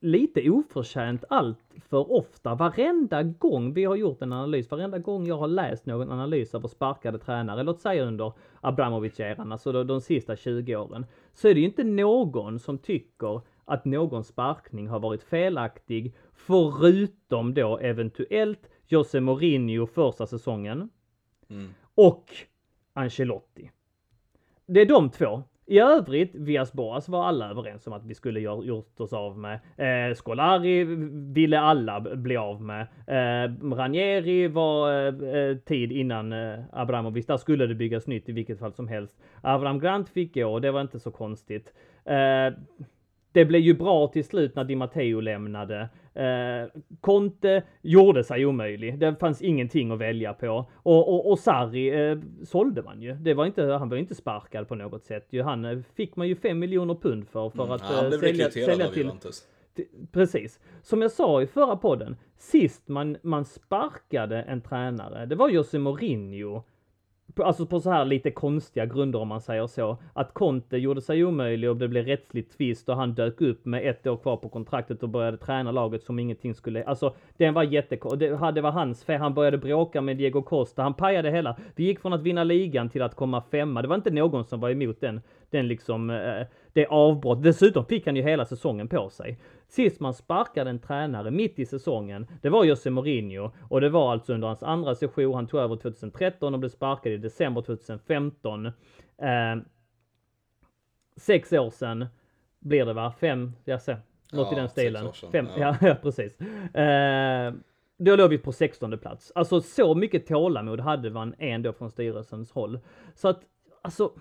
lite oförtjänt allt för ofta. Varenda gång vi har gjort en analys, varenda gång jag har läst någon analys över sparkade tränare, låt säga under Abramovic-eran, alltså de, de sista 20 åren, så är det ju inte någon som tycker att någon sparkning har varit felaktig, förutom då eventuellt Jose Mourinho första säsongen Mm. och Ancelotti. Det är de två. I övrigt, Vias Boas var alla överens om att vi skulle gör, gjort oss av med. Eh, Scolari ville alla bli av med. Eh, Ranieri var eh, eh, tid innan eh, Abramovic. Där skulle det byggas nytt i vilket fall som helst. Avram Grant fick gå och det var inte så konstigt. Eh, det blev ju bra till slut när Di Matteo lämnade. Eh, Conte gjorde sig omöjlig. Det fanns ingenting att välja på. Och, och, och Sarri eh, sålde man ju. Det var inte, han var inte sparkad på något sätt. Ju, han eh, fick man ju 5 miljoner pund för. för Mm. att han eh, blev sälja, sälja till, Juventus. Precis. Som jag sa i förra podden. Sist man, man sparkade en tränare, det var Jose Mourinho. Alltså på så här lite konstiga grunder om man säger så. Att Conte gjorde sig omöjlig och det blev rättslig tvist och han dök upp med ett år kvar på kontraktet och började träna laget som ingenting skulle... Alltså den var jättekonstig. Det, det var hans fel. Han började bråka med Diego Costa. Han pajade hela. Vi gick från att vinna ligan till att komma femma. Det var inte någon som var emot den, den liksom, eh, det avbrott. Dessutom fick han ju hela säsongen på sig. Sist man sparkade en tränare mitt i säsongen, det var Jose Mourinho och det var alltså under hans andra session. Han tog över 2013 och blev sparkad i december 2015. Eh, sex år sedan blir det va? Fem, jag ser. Något Ja, i den stilen. Fem, ja. ja, precis. Eh, då låg vi på 16 plats. Alltså så mycket tålamod hade man ändå från styrelsens håll. Så att, alltså,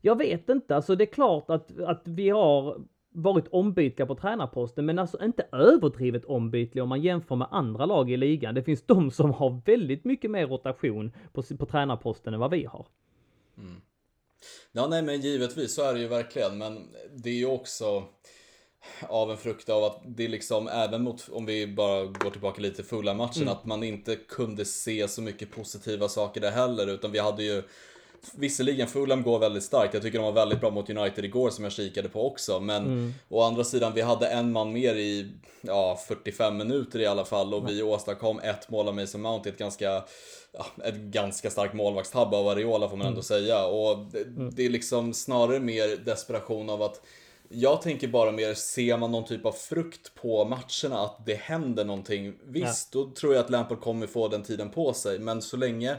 jag vet inte. Alltså det är klart att, att vi har varit ombytliga på tränarposten, men alltså inte överdrivet ombytliga om man jämför med andra lag i ligan. Det finns de som har väldigt mycket mer rotation på, på tränarposten än vad vi har. Ja, nej, men givetvis så är det ju verkligen. Men det är ju också av en frukt av att det liksom även mot, om vi bara går tillbaka lite fulla matchen, att man inte kunde se så mycket positiva saker där heller, utan vi hade ju Visserligen Fulham går väldigt starkt, jag tycker de var väldigt bra mot United igår som jag kikade på också, men å andra sidan vi hade en man mer i ja, 45 minuter i alla fall och vi åstadkom ett mål av Mason Mount i ett ganska ja, ett ganska starkt målvaktstabbe av Areola får man ändå säga. Och det, det är liksom snarare mer desperation av att jag tänker bara mer, ser man någon typ av frukt på matcherna, att det händer någonting. Visst, då tror jag att Lampard kommer få den tiden på sig, men så länge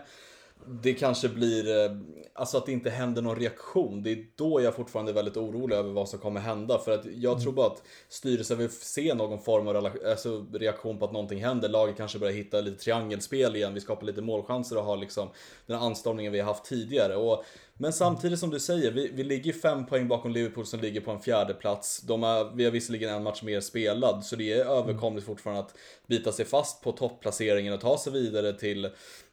det kanske blir, eh, alltså att det inte händer någon reaktion. Det är då jag fortfarande är väldigt orolig över vad som kommer hända. För att jag tror bara att styrelsen vill se någon form av alltså reaktion på att någonting händer. Laget kanske börjar hitta lite triangelspel igen. Vi skapar lite målchanser och har liksom den anstormningen vi har haft tidigare. Och, men samtidigt som du säger, vi, vi ligger fem poäng bakom Liverpool som ligger på en fjärde plats. De är, vi har visserligen en match mer spelad, så det är överkomligt fortfarande att bita sig fast på topplaceringen och ta sig vidare till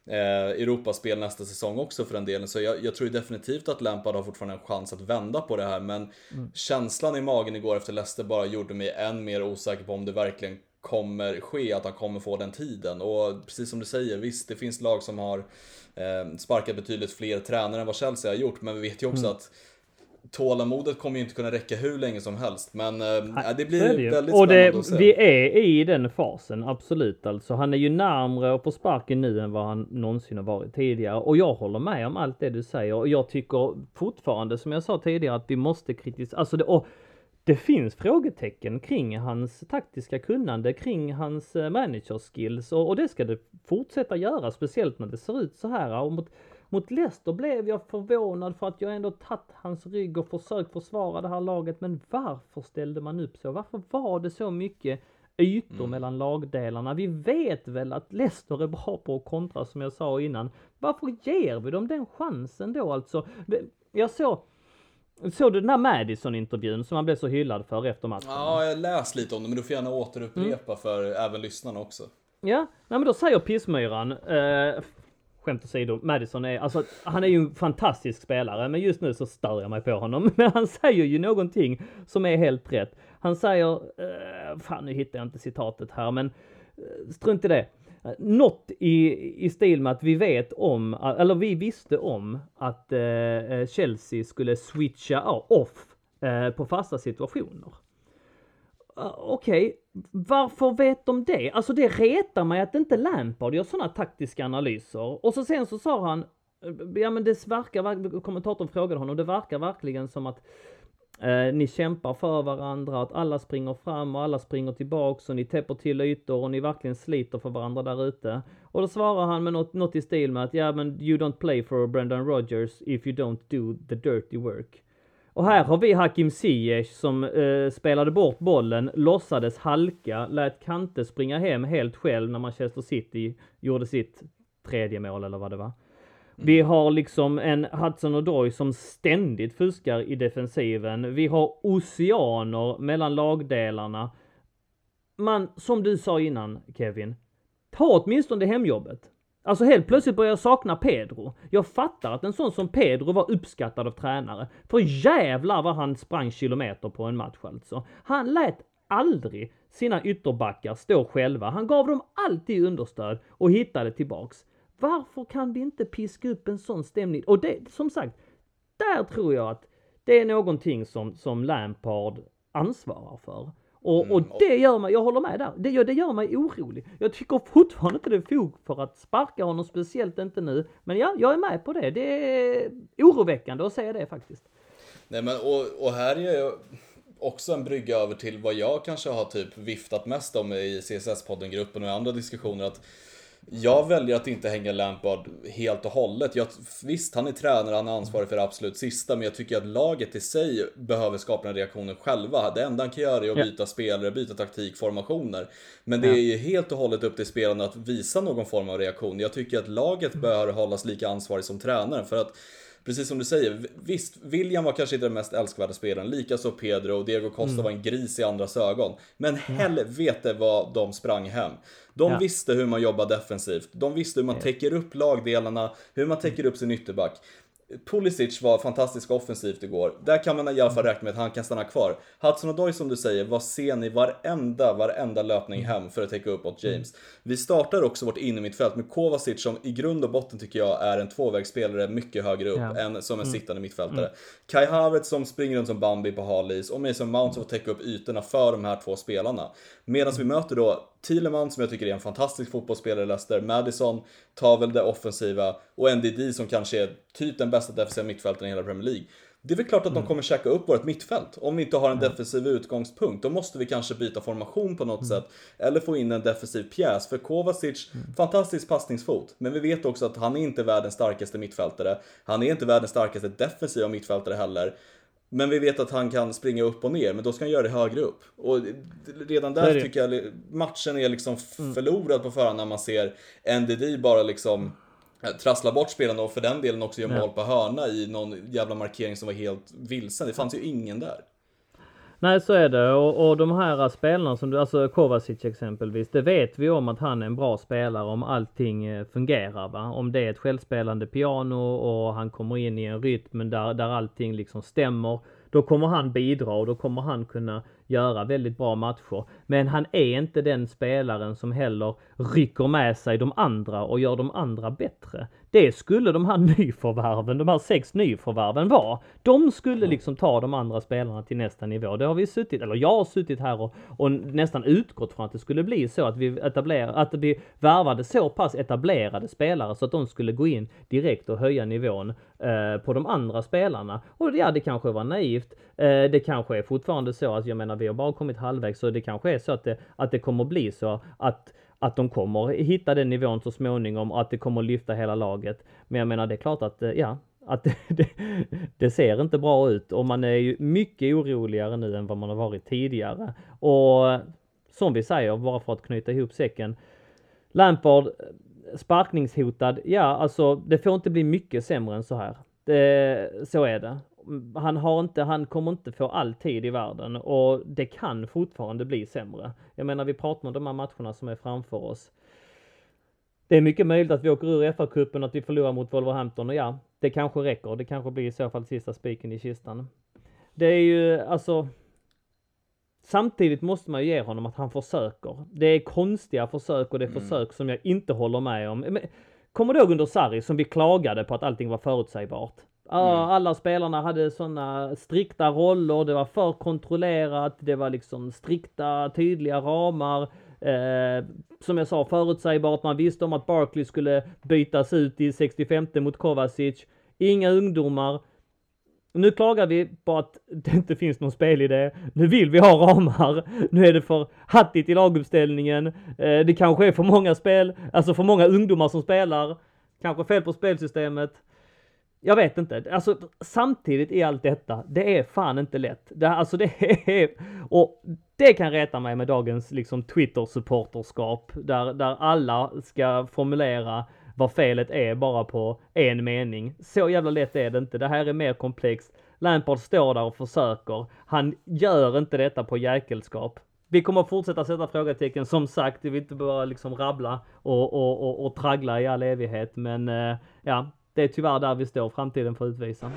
Europaspel nästa säsong också för den delen. Så jag, jag tror definitivt att Lampard har fortfarande en chans att vända på det här. Men känslan i magen igår efter Leicester bara gjorde mig än mer osäker på om det verkligen kommer ske, att han kommer få den tiden. Och precis som du säger, visst det finns lag som har eh, sparkat betydligt fler tränare än vad Chelsea har gjort. Men vi vet ju också att tålamodet kommer ju inte kunna räcka hur länge som helst. Men eh, det blir det väldigt och spännande det, att se. vi är i den fasen, absolut. Alltså, han är ju närmre och på sparken nu än vad han någonsin har varit tidigare. Och jag håller med om allt det du säger. Och jag tycker fortfarande, som jag sa tidigare, att vi måste kritisera. Alltså det, och det finns frågetecken kring hans taktiska kunnande, kring hans eh, managerskills och, och det ska det fortsätta göra, speciellt när det ser ut så här. Och mot, mot Leicester blev jag förvånad för att jag ändå tagit hans rygg och försökt försvara det här laget. Men varför ställde man upp så? Varför var det så mycket ytor mellan lagdelarna? Vi vet väl att Leicester är bra på att kontra som jag sa innan. Varför ger vi dem den chansen då alltså? Jag såg Såg du den här Madison-intervjun som han blev så hyllad för efter matchen? Ja, jag läst lite om det, men du får gärna återupprepa Mm. för även lyssnarna också. Ja, nej men då säger Pissmyran, eh, skämt åsido, Madison är, alltså han är ju en fantastisk spelare, men just nu så stör jag mig på honom. Men han säger ju någonting som är helt rätt. Han säger, eh, fan nu hittar jag inte citatet här, men eh, strunt i det. Något i, i stil med att vi vet om, eller vi visste om att eh, Chelsea skulle switcha off eh, på fasta situationer. Ah, okej, okay. varför vet de det? Alltså det retar mig att inte Lampard gör sådana taktiska analyser. Och så sen så sa han, eh, ja men det verkar, kommentatorn frågade honom, det verkar verkligen som att Eh, ni kämpar för varandra, att alla springer fram och alla springer tillbaks och ni täpper till ytor och ni verkligen sliter för varandra där ute. Och då svarar han med något, något i stil med att ja men you don't play for Brendan Rogers if you don't do the dirty work. Och här har vi Hakim Ziyech som eh, spelade bort bollen, låtsades halka, lät Kante springa hem helt själv när Manchester City gjorde sitt tredje mål eller vad det var. Vi har liksom en Hudson Odoi som ständigt fuskar i defensiven. Vi har oceaner mellan lagdelarna. Man, som du sa innan Kevin, ta åtminstone hemjobbet. Alltså helt plötsligt börjar jag sakna Pedro. Jag fattar att en sån som Pedro var uppskattad av tränare. För jävlar vad han sprang kilometer på en match alltså. Han lät aldrig sina ytterbackar stå själva. Han gav dem alltid understöd och hittade tillbaks. Varför kan vi inte piska upp en sån stämning? Och det, som sagt, där tror jag att det är någonting som, som Lampard ansvarar för. Och, och mm, det gör mig, jag håller med där, det gör, det gör mig orolig. Jag tycker fortfarande inte det är fog för att sparka honom, speciellt inte nu. Men ja, jag är med på det. Det är oroväckande att säga det faktiskt. Nej men och, och här är jag också en brygga över till vad jag kanske har typ viftat mest om i CSS-podden-gruppen och i andra diskussioner. att jag väljer att inte hänga Lampard helt och hållet. Jag, visst, han är tränare, han är ansvarig för det absolut sista, men jag tycker att laget i sig behöver skapa den reaktionen själva. Det enda han kan göra är att byta ja. spelare, byta taktik, formationer. Men det är ju helt och hållet upp till spelarna att visa någon form av reaktion. Jag tycker att laget bör hållas lika ansvarig som tränaren, för att precis som du säger, visst, William var kanske inte den mest älskvärda spelaren, likaså Pedro och Diego Costa mm. var en gris i andras ögon. Men helvete vad de sprang hem. De ja. visste hur man jobbar defensivt, de visste hur man täcker upp lagdelarna, hur man täcker upp sin ytterback. Pulisic var fantastisk offensivt igår. Där kan man i alla fall räkna med att han kan stanna kvar. Hudson Odoi som du säger var sen i varenda, varenda löpning hem för att täcka upp åt James. Vi startar också vårt innermittfält med Kovacic som i grund och botten tycker jag är en tvåvägsspelare mycket högre upp ja. än som en mm. sittande mittfältare. Mm. Kai Havertz som springer runt som Bambi på halis och Mason Mount som får täcka upp ytorna för de här två spelarna. Medan vi möter då Thielemann som jag tycker är en fantastisk fotbollsspelare i Leicester, Madison tar väl det offensiva och NDD som kanske är typ den bästa defensiva mittfältaren i hela Premier League. Det är väl klart att de mm. kommer käka upp vårt mittfält. Om vi inte har en defensiv utgångspunkt, då måste vi kanske byta formation på något mm. sätt. Eller få in en defensiv pjäs. För Kovacic, mm. fantastisk passningsfot. Men vi vet också att han är inte världens starkaste mittfältare. Han är inte världens starkaste defensiva mittfältare heller. Men vi vet att han kan springa upp och ner, men då ska han göra det högre upp. Och redan där tycker jag matchen är liksom mm. förlorad på förhand när man ser NDD bara liksom eh, trassla bort spelarna och för den delen också göra mål på hörna i någon jävla markering som var helt vilsen. Det fanns ju ingen där. Nej, så är det. Och, och de här spelarna som du, alltså Kovacic exempelvis, det vet vi om att han är en bra spelare om allting eh, fungerar. Va? Om det är ett självspelande piano och han kommer in i en rytm där, där allting liksom stämmer. Då kommer han bidra och då kommer han kunna göra väldigt bra matcher. Men han är inte den spelaren som heller rycker med sig de andra och gör de andra bättre. Det skulle de här nyförvärven, de här sex nyförvärven vara. De skulle liksom ta de andra spelarna till nästa nivå. Det har vi suttit, eller jag har suttit här och, och nästan utgått från att det skulle bli så att vi etablerar, att vi värvade så pass etablerade spelare så att de skulle gå in direkt och höja nivån eh, på de andra spelarna. Och ja, det kanske var naivt. Eh, det kanske är fortfarande så att jag menar, vi har bara kommit halvvägs så det kanske är så att det, att det kommer bli så att att de kommer hitta den nivån så småningom och att det kommer lyfta hela laget. Men jag menar det är klart att, eh, ja, att det, det, ser inte bra ut och man är ju mycket oroligare nu än vad man har varit tidigare. Och som vi säger, bara för att knyta ihop säcken. Lampard eh, sparkningshotad, ja alltså det får inte bli mycket sämre än så här. Det, så är det han har inte, han kommer inte få all tid i världen och det kan fortfarande bli sämre. Jag menar, vi pratar om de här matcherna som är framför oss. Det är mycket möjligt att vi åker ur FA-cupen, att vi förlorar mot Wolverhampton och ja, det kanske räcker. Det kanske blir i så fall sista spiken i kistan. Det är ju alltså Samtidigt måste man ju ge honom att han försöker. Det är konstiga försök och det är mm. försök som jag inte håller med om. Men, kommer du ihåg under Sarri som vi klagade på att allting var förutsägbart? Mm. Alla spelarna hade sådana strikta roller, det var för kontrollerat, det var liksom strikta, tydliga ramar. Eh, som jag sa, förutsägbart. Man visste om att Barkley skulle bytas ut i 65 mot Kovacic. Inga ungdomar. Nu klagar vi på att det inte finns någon spelidé. Nu vill vi ha ramar. Nu är det för hattigt i laguppställningen. Eh, det kanske är för många spel, alltså för många ungdomar som spelar. Kanske fel på spelsystemet. Jag vet inte. Alltså samtidigt i allt detta, det är fan inte lätt. Det, alltså det är, och det kan reta mig med dagens liksom Twitter-supporterskap, där, där alla ska formulera vad felet är bara på en mening. Så jävla lätt är det inte. Det här är mer komplext. Lampard står där och försöker. Han gör inte detta på jäkelskap. Vi kommer fortsätta sätta frågetecken. Som sagt, vi vill inte bara liksom rabbla och, och, och, och traggla i all evighet. Men eh, ja, det är tyvärr där vi står. Framtiden får utvisa.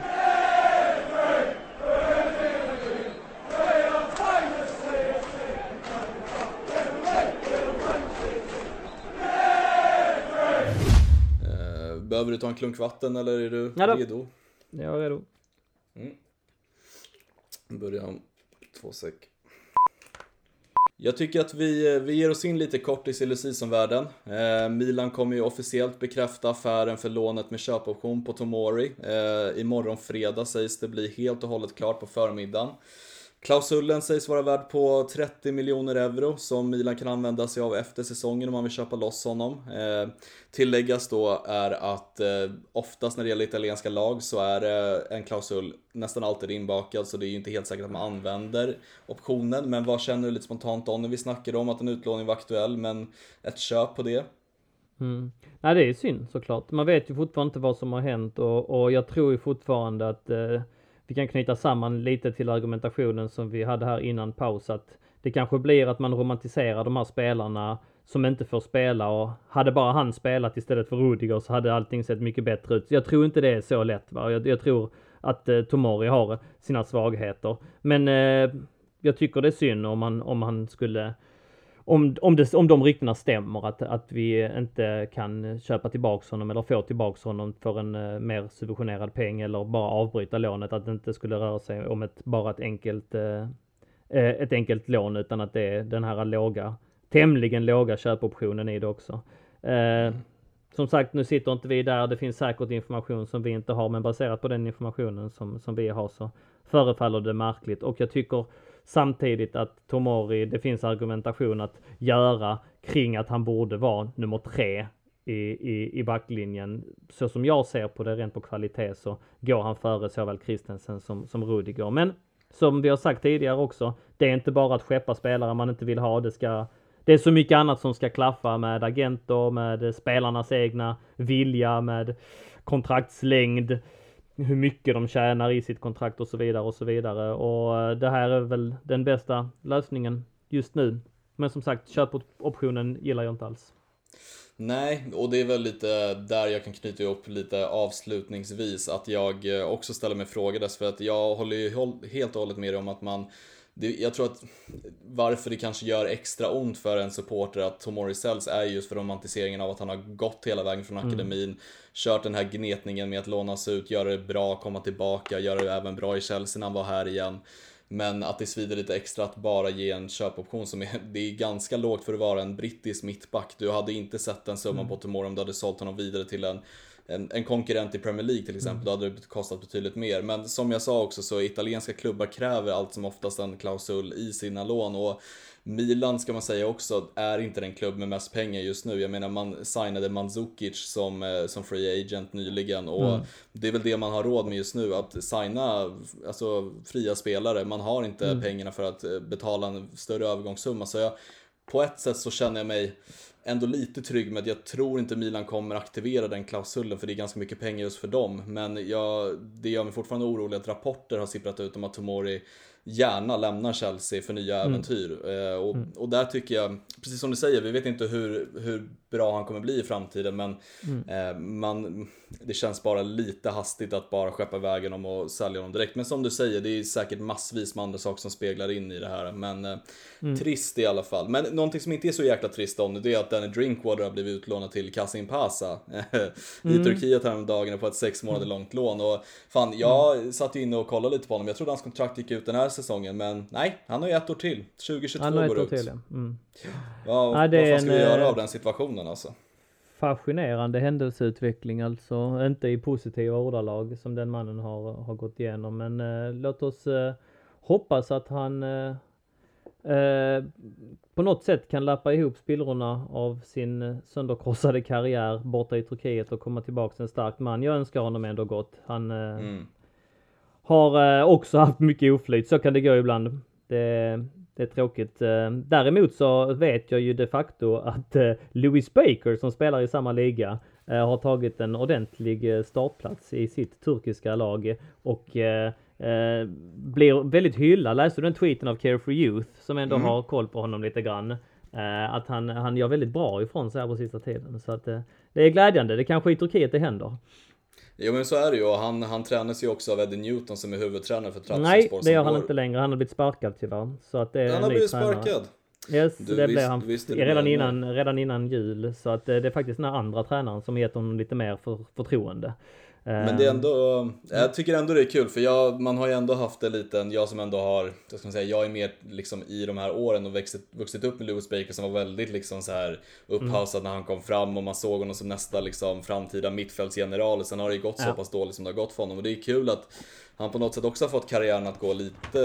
Behöver du ta en klunk vatten eller är du ja redo? Jag är redo. Mm. Börja om två sek. Jag tycker att vi, eh, vi ger oss in lite kort i silly världen eh, Milan kommer ju officiellt bekräfta affären för lånet med köpoption på Tomori. Eh, imorgon fredag sägs det bli helt och hållet klart på förmiddagen. Klausulen sägs vara värd på 30 miljoner euro som Milan kan använda sig av efter säsongen om man vill köpa loss honom. Eh, tilläggas då är att eh, oftast när det gäller italienska lag så är eh, en klausul nästan alltid inbakad så det är ju inte helt säkert att man använder optionen. Men vad känner du lite spontant om när vi snackade om att en utlåning var aktuell men ett köp på det? Mm. Nej det är synd såklart. Man vet ju fortfarande inte vad som har hänt och, och jag tror ju fortfarande att eh vi kan knyta samman lite till argumentationen som vi hade här innan paus att det kanske blir att man romantiserar de här spelarna som inte får spela och hade bara han spelat istället för Rudiger så hade allting sett mycket bättre ut. Jag tror inte det är så lätt. Va? Jag, jag tror att eh, Tomori har sina svagheter. Men eh, jag tycker det är synd om han, om han skulle om, om, det, om de ryktena stämmer, att, att vi inte kan köpa tillbaks honom eller få tillbaks honom för en uh, mer subventionerad peng eller bara avbryta lånet, att det inte skulle röra sig om ett, bara ett enkelt, uh, ett enkelt lån utan att det är den här låga, tämligen låga köpoptionen i det också. Uh, som sagt, nu sitter inte vi där. Det finns säkert information som vi inte har, men baserat på den informationen som, som vi har så förefaller det märkligt och jag tycker Samtidigt att Tomori, det finns argumentation att göra kring att han borde vara nummer tre i, i, i backlinjen. Så som jag ser på det rent på kvalitet så går han före såväl Christensen som, som Rudiger. Men som vi har sagt tidigare också, det är inte bara att skeppa spelare man inte vill ha. Det ska det är så mycket annat som ska klaffa med agenter, med spelarnas egna vilja, med kontraktslängd hur mycket de tjänar i sitt kontrakt och så vidare och så vidare. Och eh, det här är väl den bästa lösningen just nu. Men som sagt, köpoptionen gillar jag inte alls. Nej, och det är väl lite där jag kan knyta ihop lite avslutningsvis att jag eh, också ställer mig frågor därför att jag håller ju helt och hållet med om att man det, jag tror att varför det kanske gör extra ont för en supporter att Tomori Sells är just för romantiseringen av att han har gått hela vägen från mm. akademin, mm. kört den här gnetningen med att lånas ut, göra det bra, komma tillbaka, göra det även bra i Chelsea när han var här igen. Men att det svider lite extra att bara ge en köpoption som är, det är ganska lågt för att vara en brittisk mittback. Du hade inte sett den summan mm. på Tomori om du hade sålt honom vidare till en en, en konkurrent i Premier League till exempel, mm. då hade det kostat betydligt mer. Men som jag sa också så italienska klubbar kräver allt som oftast en klausul i sina lån och Milan ska man säga också är inte den klubb med mest pengar just nu. Jag menar man signade Mandzukic som, eh, som free agent nyligen och mm. det är väl det man har råd med just nu att signa alltså, fria spelare. Man har inte mm. pengarna för att eh, betala en större övergångssumma så jag, på ett sätt så känner jag mig ändå lite trygg med att jag tror inte Milan kommer aktivera den klausulen för det är ganska mycket pengar just för dem. Men jag, det gör mig fortfarande orolig att rapporter har sipprat ut om att Tomori gärna lämnar Chelsea för nya mm. äventyr. Eh, och, mm. och där tycker jag, precis som du säger, vi vet inte hur, hur bra han kommer bli i framtiden men mm. eh, man, det känns bara lite hastigt att bara skeppa iväg om och sälja honom direkt. Men som du säger, det är säkert massvis med andra saker som speglar in i det här. Men eh, mm. trist i alla fall. Men någonting som inte är så jäkla trist om det, är att Danny Drinkwater har blivit utlånad till Kasim Pasa i mm. Turkiet häromdagen på ett sex månader mm. långt lån. Och fan, jag mm. satt ju inne och kollade lite på honom. Jag trodde hans kontrakt gick ut den här säsongen, men nej, han har ju ett år till. 2022 han har går ett år ut. Till, ja. Mm. Ja, ja, vad fan ska en, vi göra av den situationen alltså? fascinerande händelseutveckling alltså. Inte i positiva ordalag som den mannen har, har gått igenom. Men eh, låt oss eh, hoppas att han eh, eh på något sätt kan lappa ihop spillrorna av sin eh, sönderkrossade karriär borta i Turkiet och komma tillbaka en stark man. Jag önskar honom ändå gott. Han eh, mm. har också haft mycket oflyt. Så kan det gå ibland. Det, det är tråkigt. Eh, däremot så vet jag ju de facto att eh, Louis Baker som spelar i samma liga eh, har tagit en ordentlig startplats i sitt turkiska lag och blir väldigt hyllad. Läste du den tweeten av Care for Youth som ändå mm. har koll på honom lite grann? Att han, han gör väldigt bra ifrån sig här på sista tiden. Så att det är glädjande. Det kanske i Turkiet det händer. Jo men så är det ju och han, han tränas ju också av Eddie Newton som är huvudtränare för Trabzonspor. Nej, det gör han inte längre. Han har blivit sparkad tyvärr. Så att det är han har blivit sparkad? Yes, du, det blev han redan, innan, redan innan jul. Så att det, det är faktiskt den andra tränaren som gett honom lite mer för, förtroende. Men det är ändå, jag tycker ändå det är kul för jag, man har ju ändå haft en liten, jag som ändå har, jag ska säga, jag är mer liksom i de här åren och vuxit, vuxit upp med Lewis Baker som var väldigt liksom så här upphausad mm. när han kom fram och man såg honom som nästa liksom framtida mittfältsgeneral. Sen har det ju gått ja. så pass dåligt som det har gått för honom och det är kul att han på något sätt också har fått karriären att gå lite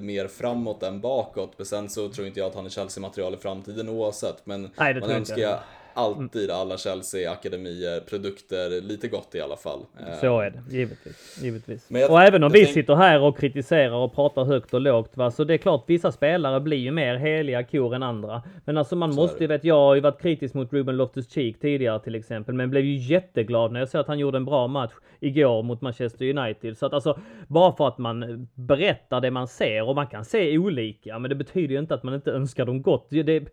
mer framåt än bakåt. Men sen så tror inte jag att han är Chelsea-material i framtiden oavsett. Men Nej, man önskar alltid alla Chelsea-akademier, produkter, lite gott i alla fall. Så är det, givetvis. givetvis. Jag, och även om vi tänk... sitter här och kritiserar och pratar högt och lågt, va, så det är klart vissa spelare blir ju mer heliga kor än andra. Men alltså man måste ju, vet jag har ju varit kritisk mot Ruben Loftus-Cheek tidigare till exempel, men blev ju jätteglad när jag såg att han gjorde en bra match igår mot Manchester United. Så att alltså, bara för att man berättar det man ser och man kan se olika, men det betyder ju inte att man inte önskar dem gott. Det,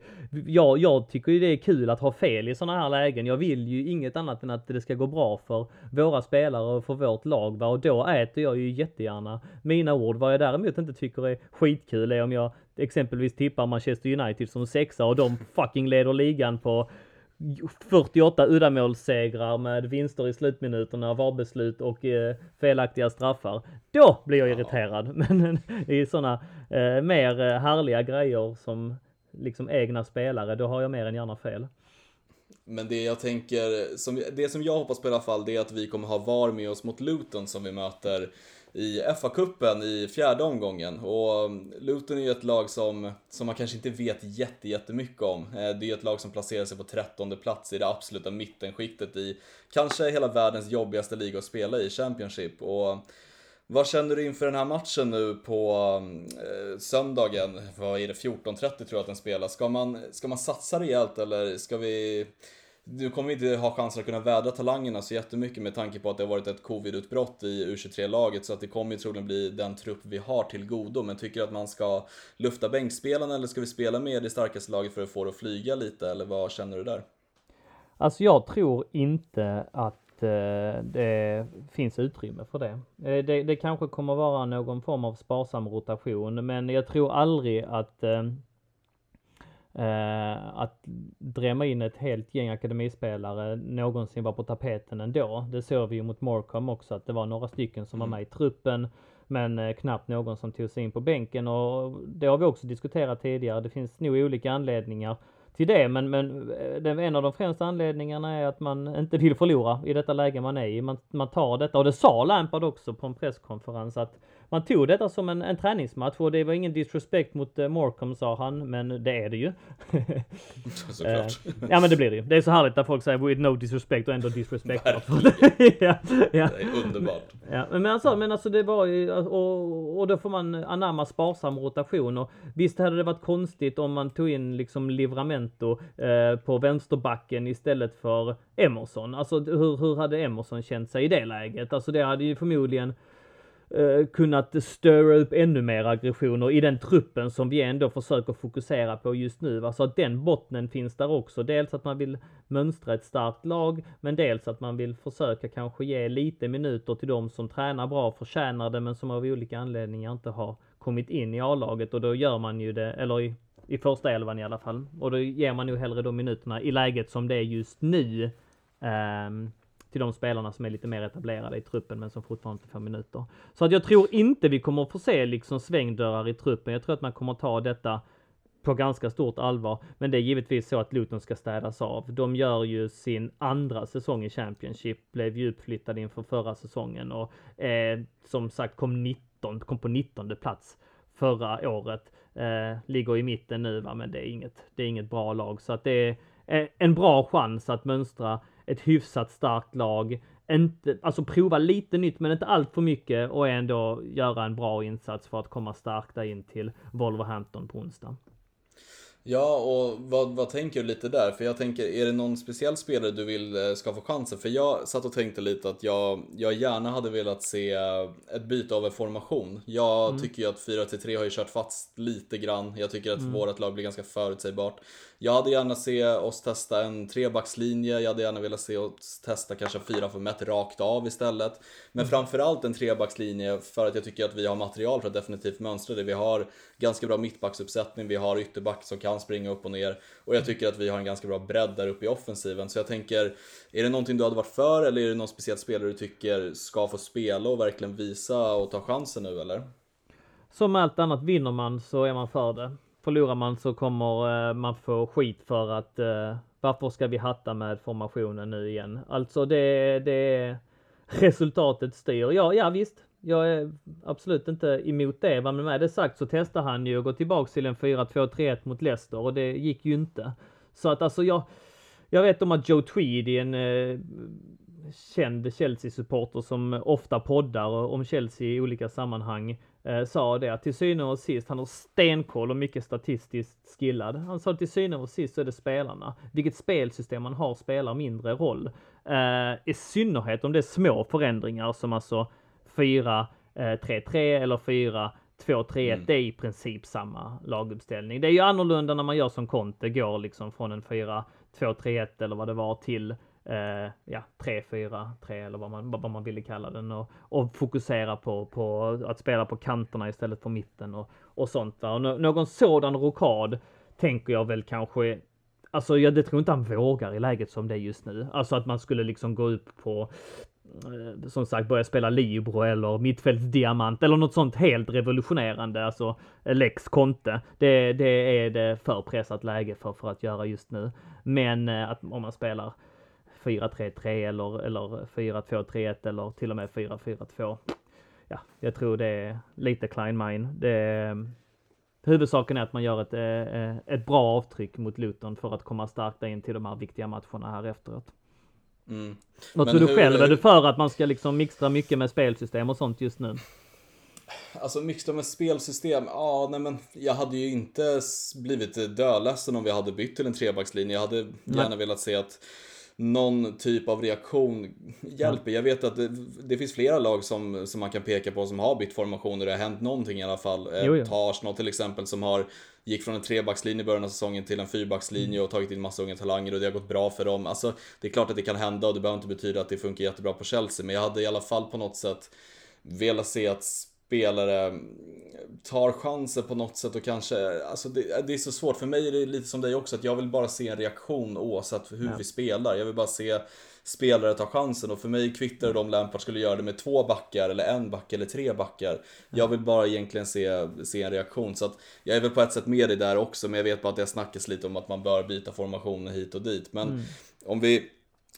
jag, jag tycker ju det är kul att ha fel fel i sådana här lägen. Jag vill ju inget annat än att det ska gå bra för våra spelare och för vårt lag. Va? Och då äter jag ju jättegärna mina ord. Vad jag däremot inte tycker är skitkul är om jag exempelvis tippar Manchester United som sexa och de fucking leder ligan på 48 uddamålssegrar med vinster i slutminuterna, VAR-beslut och eh, felaktiga straffar. Då blir jag irriterad. Men i sådana eh, mer eh, härliga grejer som liksom egna spelare, då har jag mer än gärna fel. Men det jag tänker, som, det som jag hoppas på i alla fall, det är att vi kommer ha VAR med oss mot Luton som vi möter i FA-cupen i fjärde omgången. Och um, Luton är ju ett lag som, som man kanske inte vet jätte, jättemycket om. Eh, det är ett lag som placerar sig på trettonde plats i det absoluta mittenskiktet i kanske hela världens jobbigaste liga att spela i, Championship. Och vad känner du inför den här matchen nu på eh, söndagen? Vad är det? 14.30 tror jag att den spelas. Ska man, ska man satsa rejält eller ska vi... Nu kommer vi inte ha chansen att kunna vädra talangerna så jättemycket med tanke på att det har varit ett covidutbrott i U23-laget så att det kommer ju troligen bli den trupp vi har till godo. Men tycker du att man ska lufta bänkspelarna eller ska vi spela med det starkaste laget för att få det att flyga lite eller vad känner du där? Alltså jag tror inte att Eh, det finns utrymme för det. Eh, det. Det kanske kommer vara någon form av sparsam rotation, men jag tror aldrig att eh, att drämma in ett helt gäng akademispelare någonsin var på tapeten ändå. Det såg vi ju mot Morecom också, att det var några stycken som var mm. med i truppen, men knappt någon som tog sig in på bänken och det har vi också diskuterat tidigare. Det finns nog olika anledningar till det. Men, men eh, en av de främsta anledningarna är att man inte vill förlora i detta läge man är i. Man, man tar detta och det sa Lampard också på en presskonferens att man tog detta som en, en träningsmatch och det var ingen disrespect mot uh, Morecom sa han, men det är det ju. Såklart. Uh, ja men det blir det ju. Det är så härligt när folk säger with no disrespect och ändå disrespect. ja, ja. Det är underbart. Ja, men alltså, men alltså det var ju, och, och då får man anamma sparsam rotation och visst hade det varit konstigt om man tog in liksom Livramento eh, på vänsterbacken istället för Emerson. Alltså hur, hur hade Emerson känt sig i det läget? Alltså det hade ju förmodligen eh, kunnat störa upp ännu mer aggressioner i den truppen som vi ändå försöker fokusera på just nu. Alltså att den bottnen finns där också. Dels att man vill mönstra ett starkt lag, men dels att man vill försöka kanske ge lite minuter till de som tränar bra, förtjänar det, men som av olika anledningar inte har kommit in i A-laget och då gör man ju det, eller i, i första elvan i alla fall. Och då ger man ju hellre de minuterna i läget som det är just nu. Um, till de spelarna som är lite mer etablerade i truppen men som fortfarande inte får minuter. Så att jag tror inte vi kommer få se liksom svängdörrar i truppen. Jag tror att man kommer ta detta på ganska stort allvar. Men det är givetvis så att Luton ska städas av. De gör ju sin andra säsong i Championship, blev ju uppflyttade inför förra säsongen och eh, som sagt kom 19, kom på 19 plats förra året. Eh, ligger i mitten nu va, men det är inget, det är inget bra lag så att det är eh, en bra chans att mönstra ett hyfsat starkt lag. Inte, alltså prova lite nytt men inte allt för mycket och ändå göra en bra insats för att komma starkt in till Wolverhampton på onsdag. Ja, och vad, vad tänker du lite där? För jag tänker, är det någon speciell spelare du vill eh, ska få chansen? För jag satt och tänkte lite att jag, jag gärna hade velat se ett byte av en formation. Jag mm. tycker ju att 4-3 har ju kört fast lite grann. Jag tycker att mm. vårt lag blir ganska förutsägbart. Jag hade gärna se oss testa en trebackslinje, jag hade gärna velat se oss testa kanske 4-5-1 rakt av istället. Men mm. framförallt en trebackslinje för att jag tycker att vi har material för att definitivt mönstra det. Vi har ganska bra mittbacksuppsättning, vi har ytterback som kan springa upp och ner och jag tycker att vi har en ganska bra bredd där uppe i offensiven. Så jag tänker, är det någonting du hade varit för eller är det någon speciell spelare du tycker ska få spela och verkligen visa och ta chansen nu eller? Som allt annat, vinner man så är man för det. Förlorar man så kommer eh, man få skit för att eh, varför ska vi hatta med formationen nu igen? Alltså det, det resultatet styr. Ja, ja visst. Jag är absolut inte emot det. Men med det sagt så testade han ju att gå tillbaks till en 4-2-3-1 mot Leicester och det gick ju inte. Så att alltså jag, jag vet om att Joe Tweedy, en eh, känd Chelsea-supporter som ofta poddar om Chelsea i olika sammanhang, eh, sa det att till syne och sist, han har stenkoll och mycket statistiskt skillad. Han sa att till syne och sist så är det spelarna. Vilket spelsystem man har spelar mindre roll. Eh, I synnerhet om det är små förändringar som alltså 4-3-3 eh, eller 4 2-3-1, mm. det är i princip samma laguppställning. Det är ju annorlunda när man gör som Conte går liksom från en 4-2-3-1 eller vad det var till eh, ja, 3-4-3 eller vad man, vad man ville kalla den och, och fokusera på, på att spela på kanterna istället för mitten och, och sånt. Va? Och någon sådan rokad tänker jag väl kanske Alltså jag det tror inte han vågar i läget som det är just nu. Alltså att man skulle liksom gå upp på Eh, som sagt börja spela Libro eller mittfältsdiamant eller något sånt helt revolutionerande, alltså eh, Lex Conte. Det, det är det för pressat läge för, för att göra just nu. Men eh, att om man spelar 4-3-3 eller, eller 4-2-3-1 eller till och med 4-4-2. Ja, jag tror det är lite Kleinmein. Det, huvudsaken är att man gör ett, ett bra avtryck mot Luton för att komma starkt in till de här viktiga matcherna här efteråt. Mm. Vad tror du själv? Är du för att man ska liksom mixtra mycket med spelsystem och sånt just nu? Alltså mixtra med spelsystem, ja nej men jag hade ju inte blivit dödledsen om vi hade bytt till en trebackslinje. Jag hade gärna nej. velat se att någon typ av reaktion hjälper. Jag vet att det, det, finns flera lag som, som man kan peka på som har bytt formationer. Det har hänt någonting i alla fall. Eh, jo, jo. Ta Arsenal till exempel som har gick från en trebackslinje i början av säsongen till en fyrbackslinje mm. och tagit in massa unga talanger och det har gått bra för dem. Alltså, det är klart att det kan hända och det behöver inte betyda att det funkar jättebra på Chelsea, men jag hade i alla fall på något sätt velat se att spelare tar chansen på något sätt och kanske, alltså det, det, är så svårt. För mig är det lite som dig också, att jag vill bara se en reaktion oavsett hur ja. vi spelar. Jag vill bara se spelare ta chansen och för mig kvittar det om Lampard skulle göra det med två backar eller en back eller tre backar. Jag vill bara egentligen se, se en reaktion. Så att jag är väl på ett sätt med dig där också, men jag vet bara att det snackas lite om att man bör byta formationer hit och dit. Men mm. om vi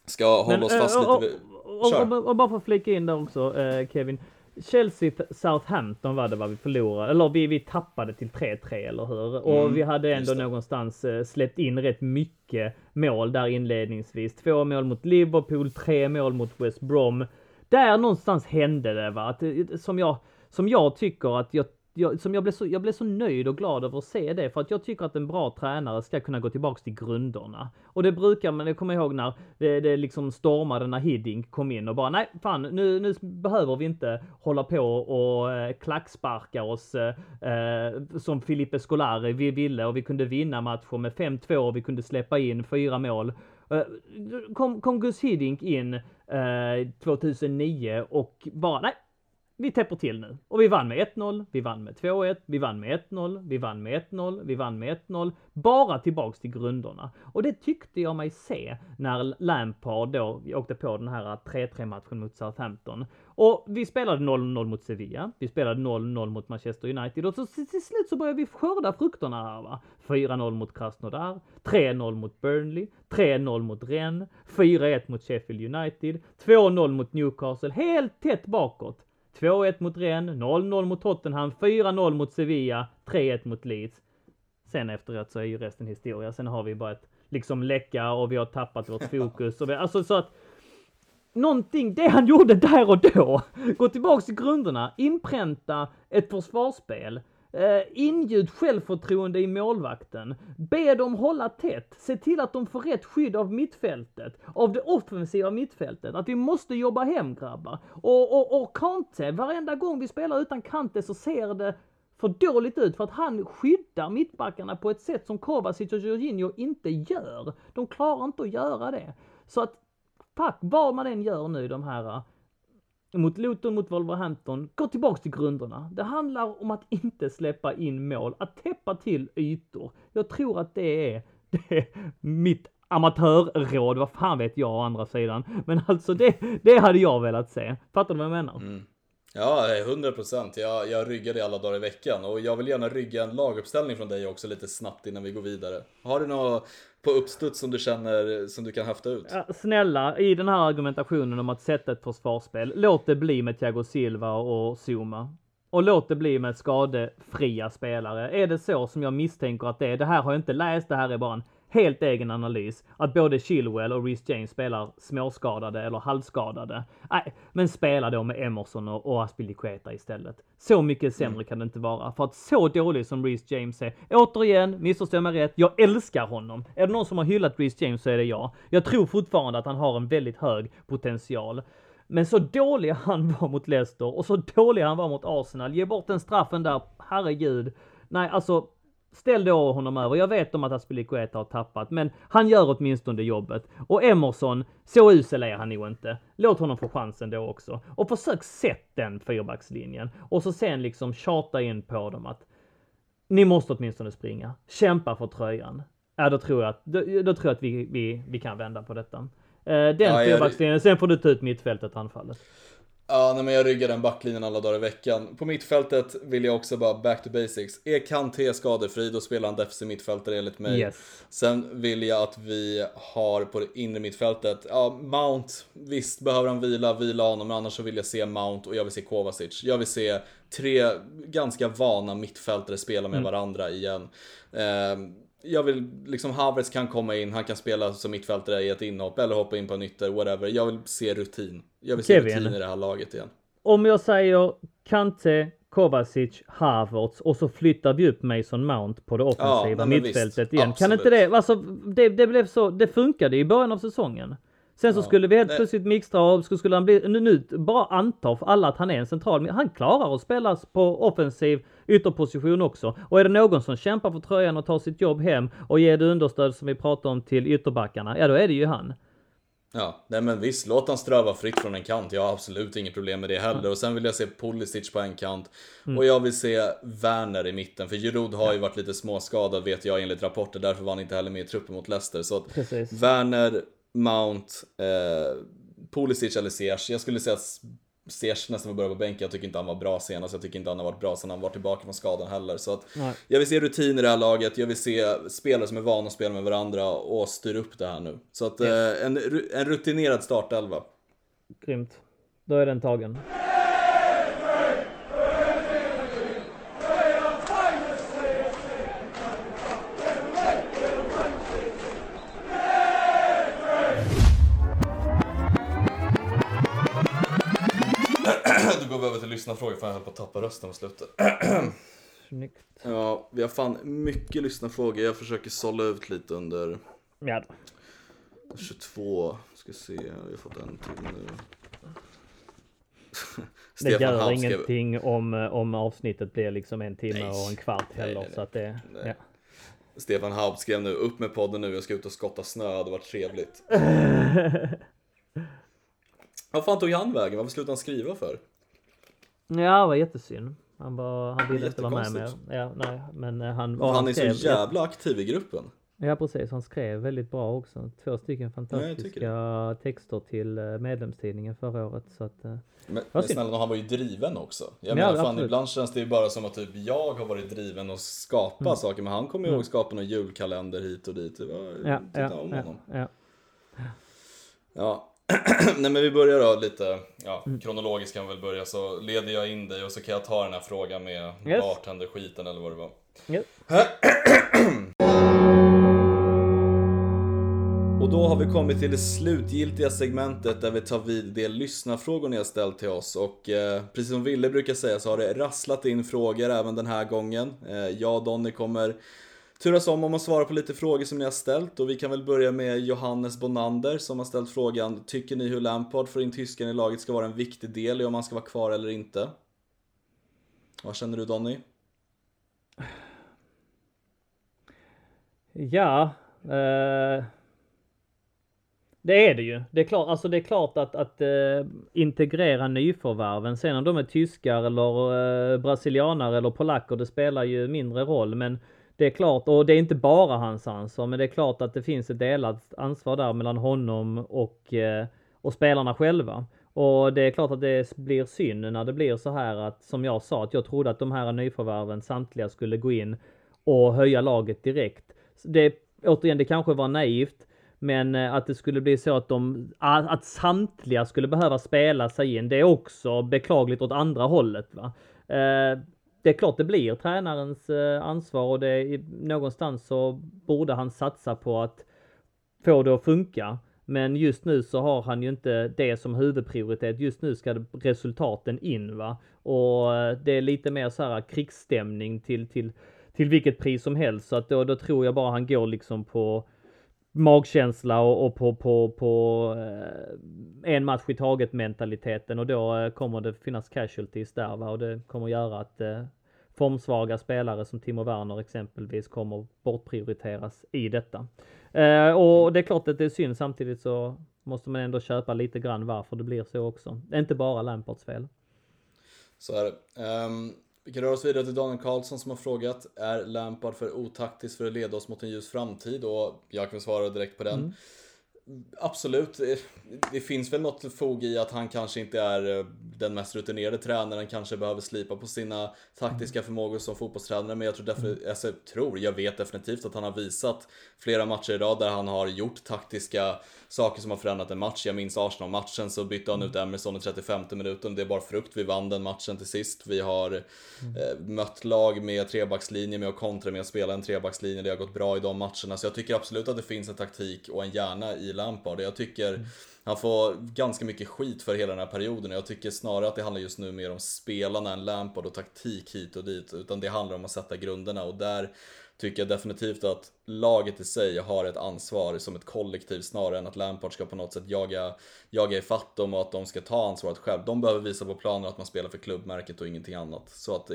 ska hålla men, oss fast äh, lite vid... Och, och, och, bara för att flika in där också, eh, Kevin. Chelsea Southampton var det vad vi förlorade, eller vi, vi tappade till 3-3 eller hur? Och Mm, vi hade ändå någonstans eh, släppt in rätt mycket mål där inledningsvis. Två mål mot Liverpool, tre mål mot West Brom. Där någonstans hände det va, att, det- som jag, som jag tycker att jag jag, som jag, blev så, jag blev så nöjd och glad över att se det, för att jag tycker att en bra tränare ska kunna gå tillbaks till grunderna. Och det brukar man, jag kommer ihåg när det, det liksom stormade när Hiddink kom in och bara nej, fan nu, nu behöver vi inte hålla på och eh, klacksparka oss eh, som Filippe Scolari vi ville och vi kunde vinna matcher med 5-2 och vi kunde släppa in fyra mål. Eh, kom, kom Gus Hiddink in eh, 2009 och bara nej, vi täpper till nu. Och vi vann med 1-0, vi vann med 2-1, vi vann med 1-0, vi vann med 1-0, vi vann med 1-0. Bara tillbaks till grunderna. Och det tyckte jag mig se när Lampard då åkte på den här 3-3 matchen mot Southampton. Och vi spelade 0-0 mot Sevilla, vi spelade 0-0 mot Manchester United och så till slut så började vi skörda frukterna här va. 4-0 mot Krasnodar, 3-0 mot Burnley, 3-0 mot Rennes, 4-1 mot Sheffield United, 2-0 mot Newcastle, helt tätt bakåt. 2-1 mot Rennes, 0-0 mot Tottenham, 4-0 mot Sevilla, 3-1 mot Leeds. Sen efteråt så är ju resten historia. Sen har vi bara ett liksom läcka och vi har tappat vårt fokus. Och vi, alltså så att någonting, det han gjorde där och då, gå tillbaks till grunderna, inpränta ett försvarsspel, eh, ingjut självförtroende i målvakten, be dem hålla tätt, se till att de får rätt skydd av mittfältet, av det offensiva mittfältet, att vi måste jobba hem grabbar. Och, och, och Kante, varenda gång vi spelar utan Kante så ser det för dåligt ut för att han skyddar mittbackarna på ett sätt som Kovacic och Jorginho inte gör. De klarar inte att göra det. Så att, fuck, vad man än gör nu de här mot Luton, mot Wolverhampton, gå tillbaks till grunderna. Det handlar om att inte släppa in mål, att täppa till ytor. Jag tror att det är, det är mitt amatörråd, vad fan vet jag å andra sidan. Men alltså det, det hade jag velat se. Fattar du vad jag menar? Mm. Ja, 100 procent. Jag, jag ryggar dig alla dagar i veckan och jag vill gärna rygga en laguppställning från dig också lite snabbt innan vi går vidare. Har du något på uppstuds som du känner som du kan hafta ut? Ja, snälla, i den här argumentationen om att sätta ett försvarsspel, låt det bli med Thiago Silva och Zuma. Och låt det bli med skadefria spelare. Är det så som jag misstänker att det är, det här har jag inte läst, det här är bara en helt egen analys, att både Chilwell och Reece James spelar småskadade eller halvskadade. Nej, men spela då med Emerson och, och Aspilicueta istället. Så mycket sämre kan det inte vara. För att så dålig som Reece James är, återigen, missförstå mig rätt, jag älskar honom. Är det någon som har hyllat Reece James så är det jag. Jag tror fortfarande att han har en väldigt hög potential. Men så dålig han var mot Leicester och så dålig han var mot Arsenal. Ge bort den straffen där, herregud. Nej, alltså Ställ då honom över. Jag vet om att Aspilicueta har tappat, men han gör åtminstone jobbet. Och Emerson, så usel är han nog inte. Låt honom få chansen då också. Och försök sätt den fyrbackslinjen. Och så sen liksom tjata in på dem att ni måste åtminstone springa. Kämpa för tröjan. Ja, då tror jag att, då, då tror jag att vi, vi, vi kan vända på detta. Eh, den Ja, fyrbackslinjen, sen får du ta ut mittfältet anfallet. Ja, nej, men jag ryggar den backlinjen alla dagar i veckan. På mittfältet vill jag också bara back to basics. Är Kanté skadefri, då spelar han defensiv mittfältare enligt mig. Yes. Sen vill jag att vi har på det inre mittfältet, ja, Mount, visst behöver han vila, vila honom, men annars så vill jag se Mount och jag vill se Kovacic. Jag vill se tre ganska vana mittfältare spela med varandra igen. Ehm, jag vill, liksom Havertz kan komma in, han kan spela som mittfältare i ett inhopp eller hoppa in på en ytter, whatever. Jag vill se rutin. Jag vill se Kevin. rutin i det här laget igen. Om jag säger Kante, Kovacic, Havertz och så flyttar vi upp Mason Mount på det offensiva men mittfältet visst. igen. Kan inte Absolut. det, alltså det, det blev så, det funkade i början av säsongen. Sen så Ja, skulle vi helt det- plötsligt mixtra så skulle han bli, nu, nu bara anta för alla att han är en central, men han klarar att spela på offensiv ytterposition också. Och är det någon som kämpar för tröjan och tar sitt jobb hem och ger det understöd som vi pratar om till ytterbackarna, ja då är det ju han. Ja, nej men visst, låt han ströva fritt från en kant. Jag har absolut inget problem med det heller. Och sen vill jag se Pulisic på en kant. Mm. Och jag vill se Werner i mitten. För Giroud har ju varit lite småskadad vet jag enligt rapporter. Därför var han inte heller med i truppen mot Leicester. Så att Precis. Werner, Mount, eh, Pulisic eller Ziyech. Jag skulle säga att Ziyech nästan får börja på bänken. Jag tycker inte han var bra senast. Jag tycker inte han har varit bra sedan han var tillbaka från skadan heller. Så att Nej. jag vill se rutin i det här laget. Jag vill se spelare som är vana att spela med varandra och styra upp det här nu. Så att eh, en, en rutinerad startelva. Grymt. Då är den tagen. Lyssnarfrågor för jag höll på att tappa rösten på slutet. Snyggt. Ja, vi har fan mycket lyssnarfrågor. Jag försöker sålla ut lite under Ja, 22. Ska se, vi har fått en till nu. det gör Haug skrev- ingenting om, om avsnittet blir liksom en timme Nej. och en kvart heller. nej, nej. Så att det, ja. Stefan Haupt skrev nu, upp med podden nu, jag ska ut och skotta snö, det hade varit trevligt. Vad fan tog han vägen? Varför slutade han skriva för? Ja, det var jättesynd. Han, var, han ville inte vara med mer. Ja, nej, men eh, han, och Han är skrev, så jävla aktiv i gruppen. Ja, precis. Han skrev väldigt bra också. Två stycken fantastiska texter till eh, medlemstidningen förra året. Så att, eh, Men, men snälla, han var ju driven också. Jag Ja, menar fan, absolut. ibland känns det ju bara som att typ jag har varit driven och skapa Mm. saker. Men han kommer ju ihåg skapa någon julkalender hit och dit. Det var, ja, titta ja, om ja, honom. ja. Ja. Nej men vi börjar då lite, ja, Mm. kronologiskt kan vi väl börja. Så leder jag in dig och så kan jag ta den här frågan med Yes. bartender-skiten eller vad det var. Ja. Och då har vi kommit till det slutgiltiga segmentet där vi tar vid de lyssnarfrågor ni har ställt till oss. Och eh, precis som Ville brukar säga så har det rasslat in frågor även den här gången. Eh, jag och Donny kommer turas om om att svara på lite frågor som ni har ställt. Och vi kan väl börja med Johannes Bonander som har ställt frågan Tycker ni hur Lampard får in tysken i laget ska vara en viktig del i om han ska vara kvar eller inte? Vad känner du Donny? Ja, eh, det är det ju. Det är klart, alltså det är klart att, att eh, integrera nyförvärven. Sen om de är tyskar eller eh, brasilianare eller polacker, det spelar ju mindre roll. Men det är klart, och det är inte bara hans ansvar, men det är klart att det finns ett delat ansvar där mellan honom och, eh, och spelarna själva. Och det är klart att det blir synd när det blir så här att, som jag sa, att jag trodde att de här nyförvärven samtliga skulle gå in och höja laget direkt. Det, återigen, det kanske var naivt, men eh, att det skulle bli så att de, att samtliga skulle behöva spela sig in, det är också beklagligt åt andra hållet. Va? Eh, det är klart det blir tränarens eh, ansvar och det är, någonstans så borde han satsa på att få det att funka. Men just nu så har han ju inte det som huvudprioritet. Just nu ska resultaten in va. Och eh, det är lite mer så här krigsstämning till, till, till vilket pris som helst. Så att då, då tror jag bara han går liksom på magkänsla och, och på, på, på eh, en match i taget mentaliteten och då eh, kommer det finnas casualties där va? och det kommer göra att eh, formsvaga spelare som Timo Werner exempelvis kommer bortprioriteras i detta. Eh, och det är klart att det är synd samtidigt så måste man ändå köpa lite grann varför det blir så också. Inte bara Lampards fel. Så är det. Um vi kan röra oss vidare till Daniel Karlsson som har frågat Är Lampard för otaktisk för att leda oss mot en ljus framtid? Och jag kan svara direkt på den. Mm. Absolut, det, finns väl något fog i att han kanske inte är eh, den mest rutinerade tränaren, kanske behöver slipa på sina taktiska förmågor som fotbollstränare. Men jag tror, definitivt, alltså, jag tror, jag vet definitivt att han har visat flera matcher idag där han har gjort taktiska saker som har förändrat en match. Jag minns Arsenal-matchen så bytte han ut Emerson i 35 minuten. Det är bara frukt, vi vann den matchen till sist. Vi har eh, mött lag med trebackslinje med att kontra med att spela en trebackslinje. Det har gått bra i de matcherna. Så jag tycker absolut att det finns en taktik och en hjärna i Lampard. Jag tycker han får ganska mycket skit för hela den här perioden. Jag tycker snarare att det handlar just nu mer om spelarna än Lampard och taktik hit och dit. Utan det handlar om att sätta grunderna och där tycker jag definitivt att laget i sig har ett ansvar som ett kollektiv snarare än att Lampard ska på något sätt jaga, jaga ifatt dem och att de ska ta ansvaret själv. De behöver visa på planen att man spelar för klubbmärket och ingenting annat. Så att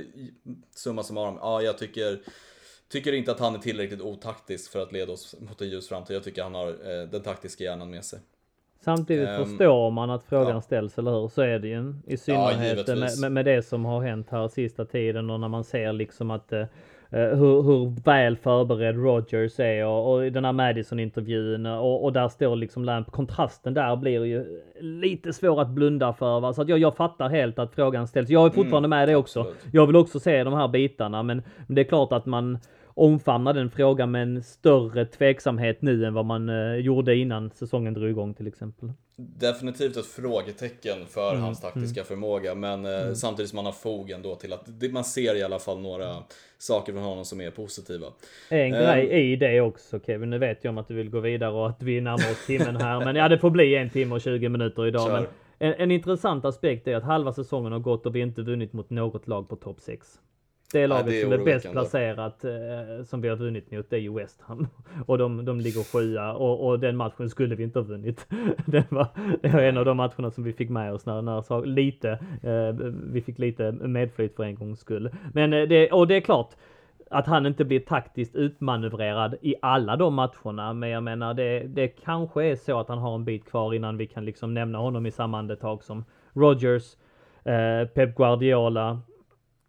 summa summarum, ja jag tycker Tycker inte att han är tillräckligt otaktisk för att leda oss mot en ljus framtid. Jag tycker han har eh, den taktiska hjärnan med sig. Samtidigt Ehm, förstår man att frågan ja. ställs, eller hur? Så är det ju. I synnerhet med, givetvis. med, med det som har hänt här sista tiden och när man ser liksom att eh, hur, hur väl förberedd Rogers är och, och den här Madison-intervjun och, och där står liksom Lamp. Kontrasten där blir ju lite svår att blunda för. Va? Så att jag, jag fattar helt att frågan ställs. Jag är fortfarande med det också. absolut. Jag vill också se de här bitarna, men, men det är klart att man omfamnar den frågan med en större tveksamhet nu än vad man eh, gjorde innan säsongen drog igång till exempel. Definitivt ett frågetecken för Mm, hans taktiska förmåga men eh, samtidigt som man har fog ändå till att man ser i alla fall några saker från honom som är positiva. En Ehm. grej i det också Kevin, nu vet jag om att du vill gå vidare och att vi närmar oss timmen här, men ja det får bli en timme och 20 minuter idag. Kör. Men en, en intressant aspekt är att halva säsongen har gått och vi inte vunnit mot något lag på topp 6. Det laget det är som är bäst placerat eh, som vi har vunnit mot det är ju West Ham. Och de, de ligger sjua och, och den matchen skulle vi inte ha vunnit. det, var, det var en av de matcherna som vi fick med oss när, när lite, eh, vi fick lite medflyt för en gångs skull. Men eh, det, och det är klart, att han inte blir taktiskt utmanövrerad i alla de matcherna. Men jag menar det, det kanske är så att han har en bit kvar innan vi kan liksom nämna honom i samma andetag som Rogers, eh, Pep Guardiola,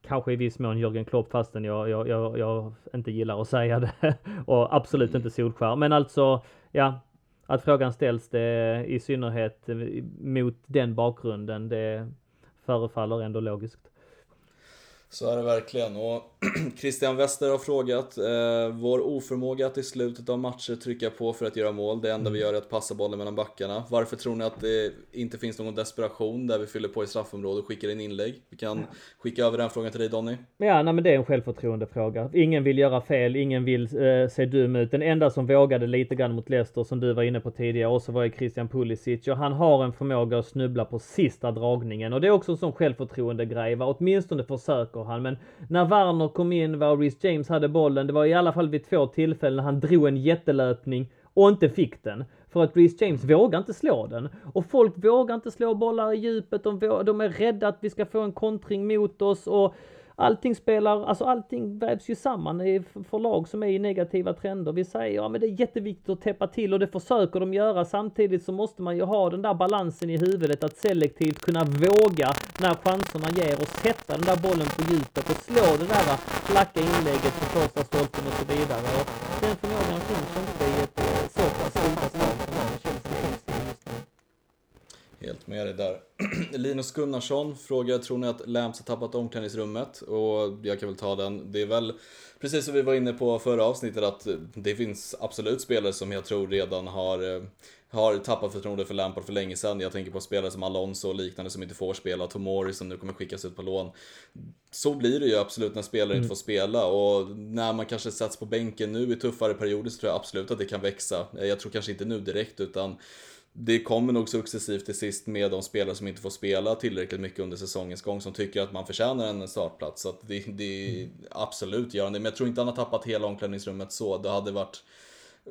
kanske i viss mån Jörgen Klopp fastän jag, jag, jag, jag inte gillar att säga det. och absolut inte Solskär. Men alltså, ja, att frågan ställs det i synnerhet mot den bakgrunden, det förefaller ändå logiskt. Så är det verkligen. Och Christian Wester har frågat, eh, vår oförmåga att i slutet av matcher trycka på för att göra mål, det enda vi gör är att passa bollen mellan backarna. Varför tror ni att det inte finns någon desperation där vi fyller på i straffområdet och skickar in inlägg? Vi kan skicka över den frågan till dig Donny. Ja, nej, men det är en självförtroendefråga. Ingen vill göra fel, ingen vill eh, se dum ut. Den enda som vågade lite grann mot Leicester som du var inne på tidigare och så var ju Christian Pulisic och han har en förmåga att snubbla på sista dragningen och det är också en sån självförtroendegrej, va? åtminstone försöker han. Men när Werner kom in, var Reece James hade bollen, det var i alla fall vid två tillfällen han drog en jättelöpning och inte fick den. För att Reece James vågar inte slå den. Och folk vågar inte slå bollar i djupet, de, de är rädda att vi ska få en kontring mot oss och allting spelar, alltså allting vävs ju samman för lag som är i negativa trender. Vi säger ja men det är jätteviktigt att täppa till och det försöker de göra. Samtidigt så måste man ju ha den där balansen i huvudet att selektivt kunna våga när chanserna ger och sätta den där bollen på djupet och slå det där flacka inlägget på första stolpen och så vidare. Och den förmågan finns inte i ett eh, så pass stort Helt med dig där. Linus Gunnarsson frågar, tror ni att Lamps har tappat omklädningsrummet? Och jag kan väl ta den. Det är väl precis som vi var inne på förra avsnittet att det finns absolut spelare som jag tror redan har, eh, har tappat förtroende för Lampard för länge sedan. Jag tänker på spelare som Alonso och liknande som inte får spela, Tomori som nu kommer skickas ut på lån. Så blir det ju absolut när spelare mm. inte får spela och när man kanske sätts på bänken nu i tuffare perioder så tror jag absolut att det kan växa. Jag tror kanske inte nu direkt utan det kommer nog successivt till sist med de spelare som inte får spela tillräckligt mycket under säsongens gång som tycker att man förtjänar en startplats. Så det, det är absolut gör det, men jag tror inte han har tappat hela omklädningsrummet så. Det hade varit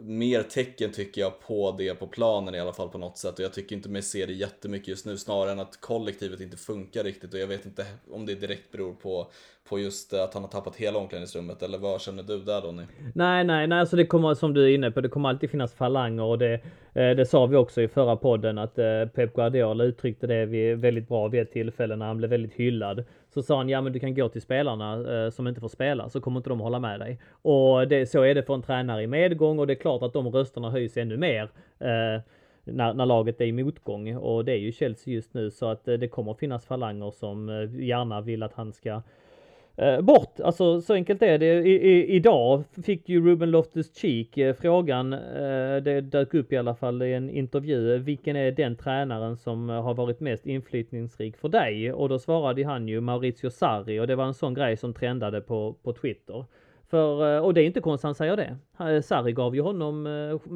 mer tecken tycker jag på det på planen i alla fall på något sätt. Och jag tycker inte mig se det jättemycket just nu snarare än att kollektivet inte funkar riktigt. Och jag vet inte om det direkt beror på, på just att han har tappat hela omklädningsrummet eller vad känner du där Donny? Nej, nej, nej, alltså det kommer som du är inne på, det kommer alltid finnas falanger. Och det, eh, det sa vi också i förra podden att eh, Pep Guardiola uttryckte det väldigt bra vid ett tillfälle när han blev väldigt hyllad så sa han, ja men du kan gå till spelarna eh, som inte får spela, så kommer inte de hålla med dig. Och det, så är det för en tränare i medgång och det är klart att de rösterna höjs ännu mer eh, när, när, laget är i motgång. Och det är ju Chelsea just nu, så att eh, det kommer finnas falanger som eh, gärna vill att han ska eh, Eh, bort. Alltså så enkelt är det. I, i, idag fick ju Ruben Loftus-Cheek eh, frågan, eh, det dök upp i alla fall i en intervju, vilken är den tränaren som eh, har varit mest inflytningsrik för dig? Och då svarade han ju Maurizio Sarri och det var en sån grej som trendade på, på Twitter. För, och det är inte konstigt han säger det. Sarri gav ju honom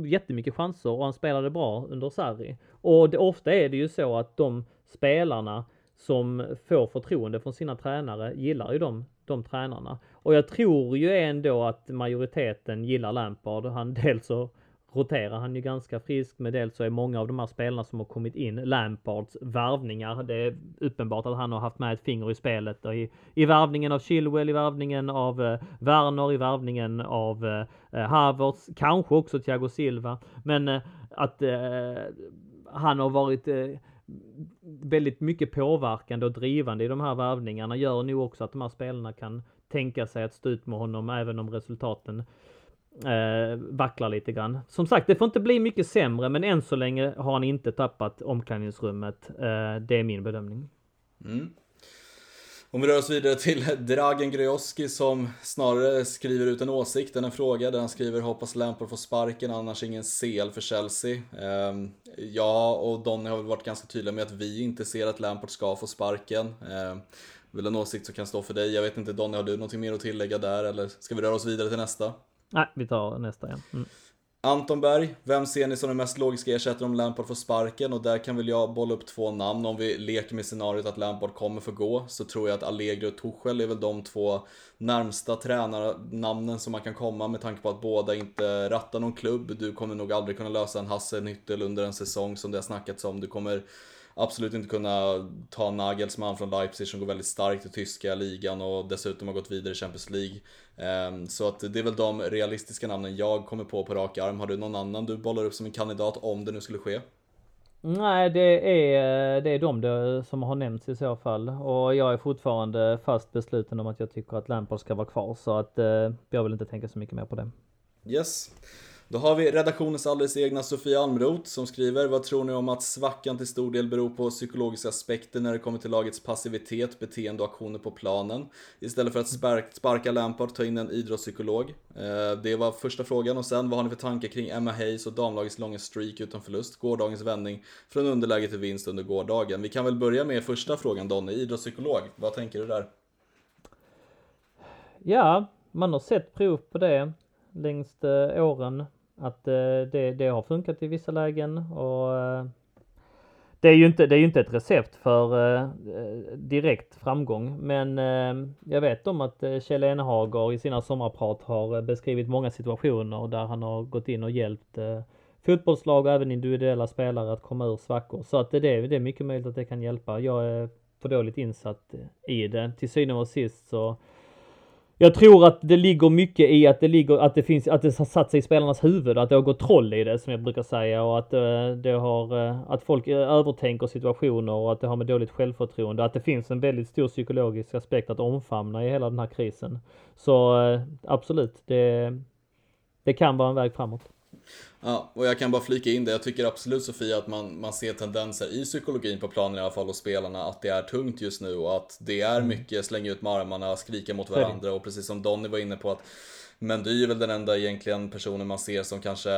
jättemycket chanser och han spelade bra under Sarri. Och det, ofta är det ju så att de spelarna som får förtroende från sina tränare gillar ju de, de tränarna. Och jag tror ju ändå att majoriteten gillar Lampard. Han dels så roterar han ju ganska friskt, men dels så är många av de här spelarna som har kommit in Lampards värvningar. Det är uppenbart att han har haft med ett finger i spelet och i, i värvningen av Chilwell, i värvningen av eh, Werner, i värvningen av eh, Havertz, kanske också Thiago Silva. Men eh, att eh, han har varit eh, väldigt mycket påverkande och drivande i de här värvningarna gör nog också att de här spelarna kan tänka sig att stå ut med honom även om resultaten eh, vacklar lite grann. Som sagt, det får inte bli mycket sämre, men än så länge har han inte tappat omklädningsrummet. Eh, det är min bedömning. Mm. Om vi rör oss vidare till Dragen Grojoski som snarare skriver ut en åsikt än en fråga där han skriver hoppas Lampard får sparken annars ingen CL för Chelsea. Um, ja, och Donny har väl varit ganska tydliga med att vi inte ser att Lampard ska få sparken. Um, väl en åsikt som kan stå för dig. Jag vet inte Donny, har du någonting mer att tillägga där eller ska vi röra oss vidare till nästa? Nej, vi tar nästa igen. Mm. Anton Berg, vem ser ni som den mest logiska ersättaren om Lampard får sparken? Och där kan väl jag bolla upp två namn. Om vi leker med scenariot att Lampard kommer få gå så tror jag att Allegri och Tuchel är väl de två närmsta tränarnamnen som man kan komma med tanke på att båda inte rattar någon klubb. Du kommer nog aldrig kunna lösa en Hasse Nyttel under en säsong som det har snackats om. Du kommer absolut inte kunna ta Nagelsmann från Leipzig som går väldigt starkt i tyska ligan och dessutom har gått vidare i Champions League. Ehm, så att det är väl de realistiska namnen jag kommer på på rak arm. Har du någon annan du bollar upp som en kandidat om det nu skulle ske? Nej, det är, det är de som har nämnts i så fall. Och jag är fortfarande fast besluten om att jag tycker att Lampard ska vara kvar. Så att eh, jag vill inte tänka så mycket mer på det. Yes. Då har vi redaktionens alldeles egna Sofia Almroth som skriver Vad tror ni om att svackan till stor del beror på psykologiska aspekter när det kommer till lagets passivitet, beteende och aktioner på planen? Istället för att sparka Lampard, ta in en idrottspsykolog. Eh, det var första frågan och sen vad har ni för tankar kring Emma Hayes och damlagets långa streak utan förlust? Gårdagens vändning från underläge till vinst under gårdagen. Vi kan väl börja med första frågan Donny, idrottspsykolog. Vad tänker du där? Ja, man har sett prov på det längst eh, åren att eh, det, det har funkat i vissa lägen och eh, det är ju inte, det är ju inte ett recept för eh, eh direkt framgång, men eh, jag vet om att eh, Kjell Enehager i sina sommarprat har beskrivit många situationer där han har gått in och hjälpt fotbollslag och även individuella spelare att komma ur svackor. Så att det, det är mycket möjligt att det kan hjälpa. Jag är för dåligt insatt i det. Till syvende och sist så jag tror att det ligger mycket i att det ligger, att det finns, att det har satt sig i spelarnas huvud, att det har gått troll i det som jag brukar säga och att eh, det har, eh, att folk eh, övertänker situationer och att det har med dåligt självförtroende, att det finns en väldigt stor psykologisk aspekt att omfamna i hela den här krisen. Så absolut, det, det kan vara en väg framåt. Ja, och jag kan bara flika in det. Jag tycker absolut Sofia att man, man ser tendenser i psykologin på planen i alla fall hos spelarna att det är tungt just nu och att det är mm. mycket slänga ut med armarna, skrika mot varandra och precis som Donny var inne på att Mendy är väl den enda egentligen personen man ser som kanske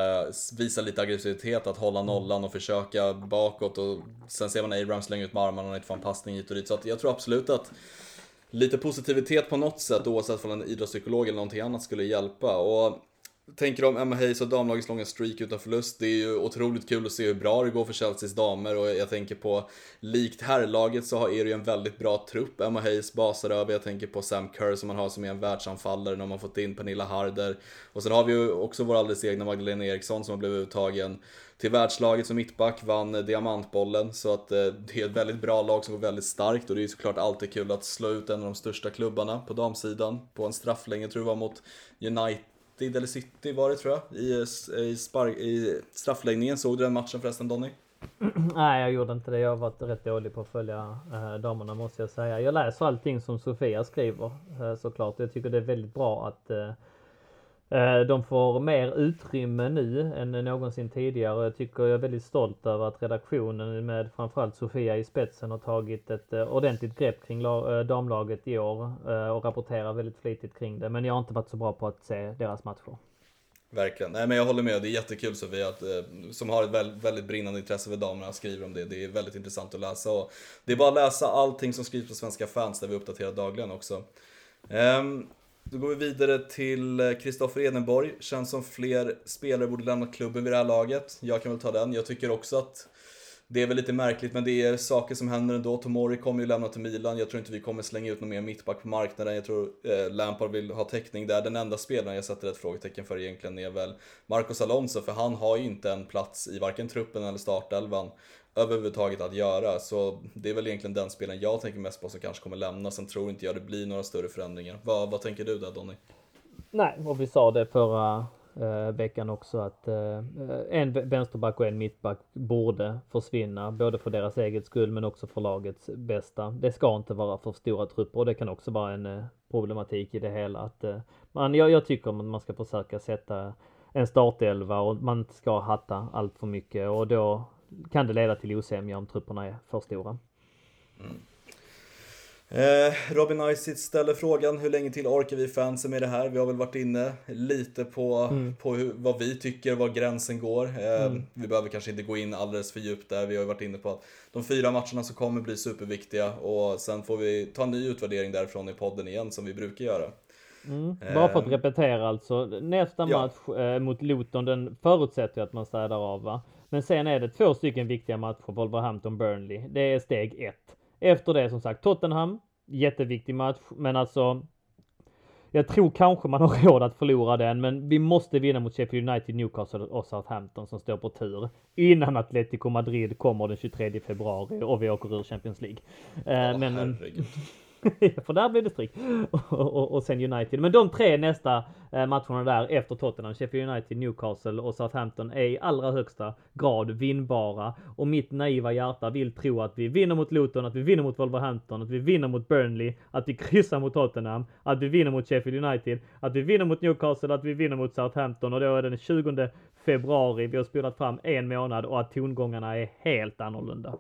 visar lite aggressivitet, att hålla mm. nollan och försöka bakåt och sen ser man Abraham slänga ut med armarna och inte få en passning hit och dit. Så att jag tror absolut att lite positivitet på något sätt oavsett om en idrottspsykolog eller någonting annat skulle hjälpa. Och tänker om Emma Hayes och damlagets långa streak utan förlust. Det är ju otroligt kul att se hur bra det går för Chelseas damer och jag tänker på likt herrlaget så är det ju en väldigt bra trupp. Emma Hayes basar över, jag tänker på Sam Kerr som man har som är en världsanfallare när man fått in Pernilla Harder. Och sen har vi ju också vår alldeles egna Magdalena Eriksson som har blivit uttagen till världslaget som mittback, vann eh, diamantbollen. Så att eh, det är ett väldigt bra lag som går väldigt starkt och det är ju såklart alltid kul att slå ut en av de största klubbarna på damsidan på en strafflängd, tror jag var mot United United eller City var det tror jag, i, eh, i, spark, i straffläggningen. Såg du den matchen förresten Donny? Nej, jag gjorde inte det. Jag har varit rätt dålig på att följa eh, damerna måste jag säga. Jag läser allting som Sofia skriver eh, såklart. Jag tycker det är väldigt bra att Eh, Eh, de får mer utrymme nu än någonsin tidigare. Jag tycker jag är väldigt stolt över att redaktionen med framförallt Sofia i spetsen har tagit ett eh, ordentligt grepp kring eh, damlaget i år och rapporterar väldigt flitigt kring det. Men jag har inte varit så bra på att se deras matcher. Verkligen. Nej men jag håller med. Det är jättekul Sofia, att, som har ett väldigt, väldigt brinnande intresse för damerna, skriver om det. Det är väldigt intressant att läsa. Och det är bara att läsa allting som skrivs på Svenska fans där vi uppdaterar dagligen också. Um, då går vi vidare till eh, Kristoffer Edenborg. Känns som fler spelare borde lämna klubben vid det här laget. Jag kan väl ta den. Jag tycker också att det är väl lite märkligt, men det är saker som händer ändå. Tomori kommer ju lämna till Milan. Jag tror inte vi kommer slänga ut någon mer mittback på marknaden. Jag tror eh, Lampard vill ha täckning där. Den enda spelaren jag sätter ett frågetecken för egentligen är väl Marcos Alonso, för han har ju inte en plats i varken truppen eller startelvan överhuvudtaget att göra. Så det är väl egentligen den spelen jag tänker mest på som kanske kommer lämna. Sen tror inte jag det blir några större förändringar. Vad, vad tänker du där Donny? Nej, och vi sa det förra eh, veckan också att eh, en vänsterback och en mittback borde försvinna, både för deras eget skull men också för lagets bästa. Det ska inte vara för stora trupper och det kan också vara en eh, problematik i det hela. Att, eh, man, jag, jag tycker att man ska försöka sätta en startelva och man ska hatta allt för mycket och då kan det leda till osämja om trupperna är för stora. Mm. Eh, Robin Isic ställer frågan hur länge till orkar vi fansen med det här? Vi har väl varit inne lite på, mm. på hur, vad vi tycker, var gränsen går. Eh, mm. Vi behöver kanske inte gå in alldeles för djupt där. Vi har varit inne på att de fyra matcherna som kommer bli superviktiga och sen får vi ta en ny utvärdering därifrån i podden igen som vi brukar göra. Mm. Bara för att repetera alltså. Nästa ja. match eh, mot Luton, den förutsätter att man städar av va? Men sen är det två stycken viktiga matcher, Wolverhampton-Burnley. Det är steg ett. Efter det som sagt Tottenham, jätteviktig match, men alltså jag tror kanske man har råd att förlora den, men vi måste vinna mot Sheffield United, Newcastle och Southampton som står på tur innan Atletico Madrid kommer den 23 februari och vi åker ur Champions League. Oh, men, herregud. för där blir det stryk. Och, och, och, sen United. Men de tre nästa eh, matcherna där efter Tottenham, Sheffield United, Newcastle och Southampton är i allra högsta grad vinnbara. Och mitt naiva hjärta vill tro att vi vinner mot Luton, att vi vinner mot Wolverhampton, att vi vinner mot Burnley, att vi kryssar mot Tottenham, att vi vinner mot Sheffield United, att vi vinner mot Newcastle, att vi vinner mot Southampton och då är det den 20 februari. Vi har spelat fram en månad och att tongångarna är helt annorlunda.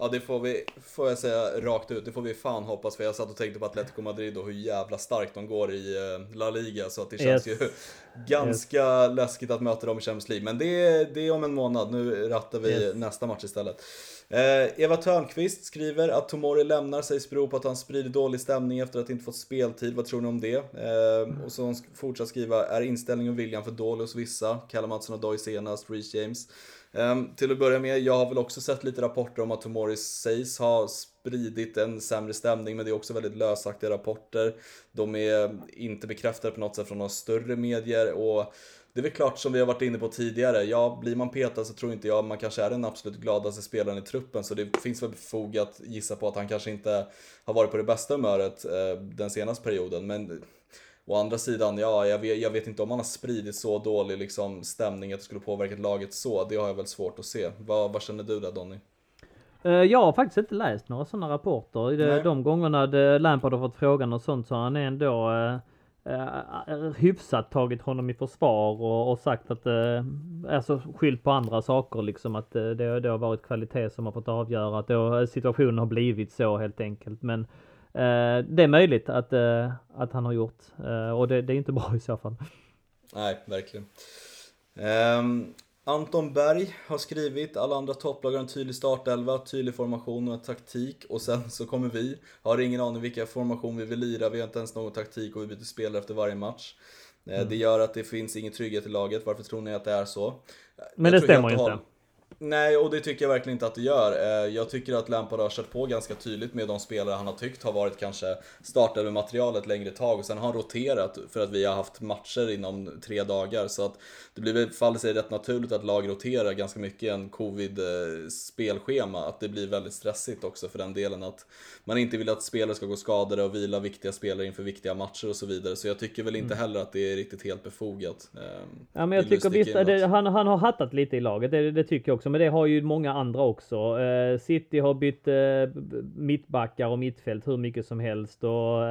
Ja det får vi, får jag säga rakt ut, det får vi fan hoppas för jag satt och tänkte på Atletico Madrid och hur jävla starkt de går i eh, La Liga så att det känns yes. ju ganska yes. läskigt att möta dem i Champions League. Men det är, det är om en månad, nu rattar vi yes. nästa match istället. Eh, Eva Törnqvist skriver att Tomori lämnar sägs bero på att han sprider dålig stämning efter att inte fått speltid. Vad tror ni om det? Eh, och så hon fortsatt skriva, är inställningen och viljan för dålig hos vissa? Kalle Mattsson och Doy senast, Reece James. Ehm, till att börja med, jag har väl också sett lite rapporter om att Tomori sägs ha spridit en sämre stämning, men det är också väldigt lösaktiga rapporter. De är inte bekräftade på något sätt från några större medier och det är väl klart som vi har varit inne på tidigare, ja blir man petad så tror inte jag man kanske är den absolut gladaste spelaren i truppen så det finns väl fog att gissa på att han kanske inte har varit på det bästa humöret eh, den senaste perioden men Å andra sidan, ja, jag vet, jag vet inte om han har spridit så dålig liksom, stämning att det skulle påverkat laget så. Det har jag väl svårt att se. Vad, vad känner du där Donny? Eh, jag har faktiskt inte läst några sådana rapporter. Nej. De gångerna Lampard har fått frågan och sånt så har han ändå eh, eh, hyfsat tagit honom i försvar och, och sagt att eh, alltså skyllt på andra saker liksom att eh, det, det har varit kvalitet som har fått avgöra att då, situationen har blivit så helt enkelt. Men Eh, det är möjligt att, eh, att han har gjort eh, och det, det, är inte bra i så fall. Nej, verkligen. Um, Anton Berg har skrivit alla andra topplag har en tydlig startelva, tydlig formation och taktik och sen så kommer vi, har ingen aning vilka formation vi vill lira, vi har inte ens någon taktik och vi byter spelare efter varje match. Mm. Det gör att det finns ingen trygghet i laget, varför tror ni att det är så? Men jag det stämmer ju inte. Nej, och det tycker jag verkligen inte att det gör. Eh, jag tycker att Lampard har kört på ganska tydligt med de spelare han har tyckt har varit kanske startade materialet längre tag och sen har han roterat för att vi har haft matcher inom tre dagar. Så att det blir faller sig rätt naturligt att lag roterar ganska mycket i en covid-spelschema. Att det blir väldigt stressigt också för den delen att man inte vill att spelare ska gå skadade och vila viktiga spelare inför viktiga matcher och så vidare. Så jag tycker väl inte mm. heller att det är riktigt helt befogat. Ehm, ja, men jag tycker visst, det, han, han har hattat lite i laget, det, det tycker jag också. Men det har ju många andra också. Eh, City har bytt eh, mittbackar och mittfält hur mycket som helst. Och,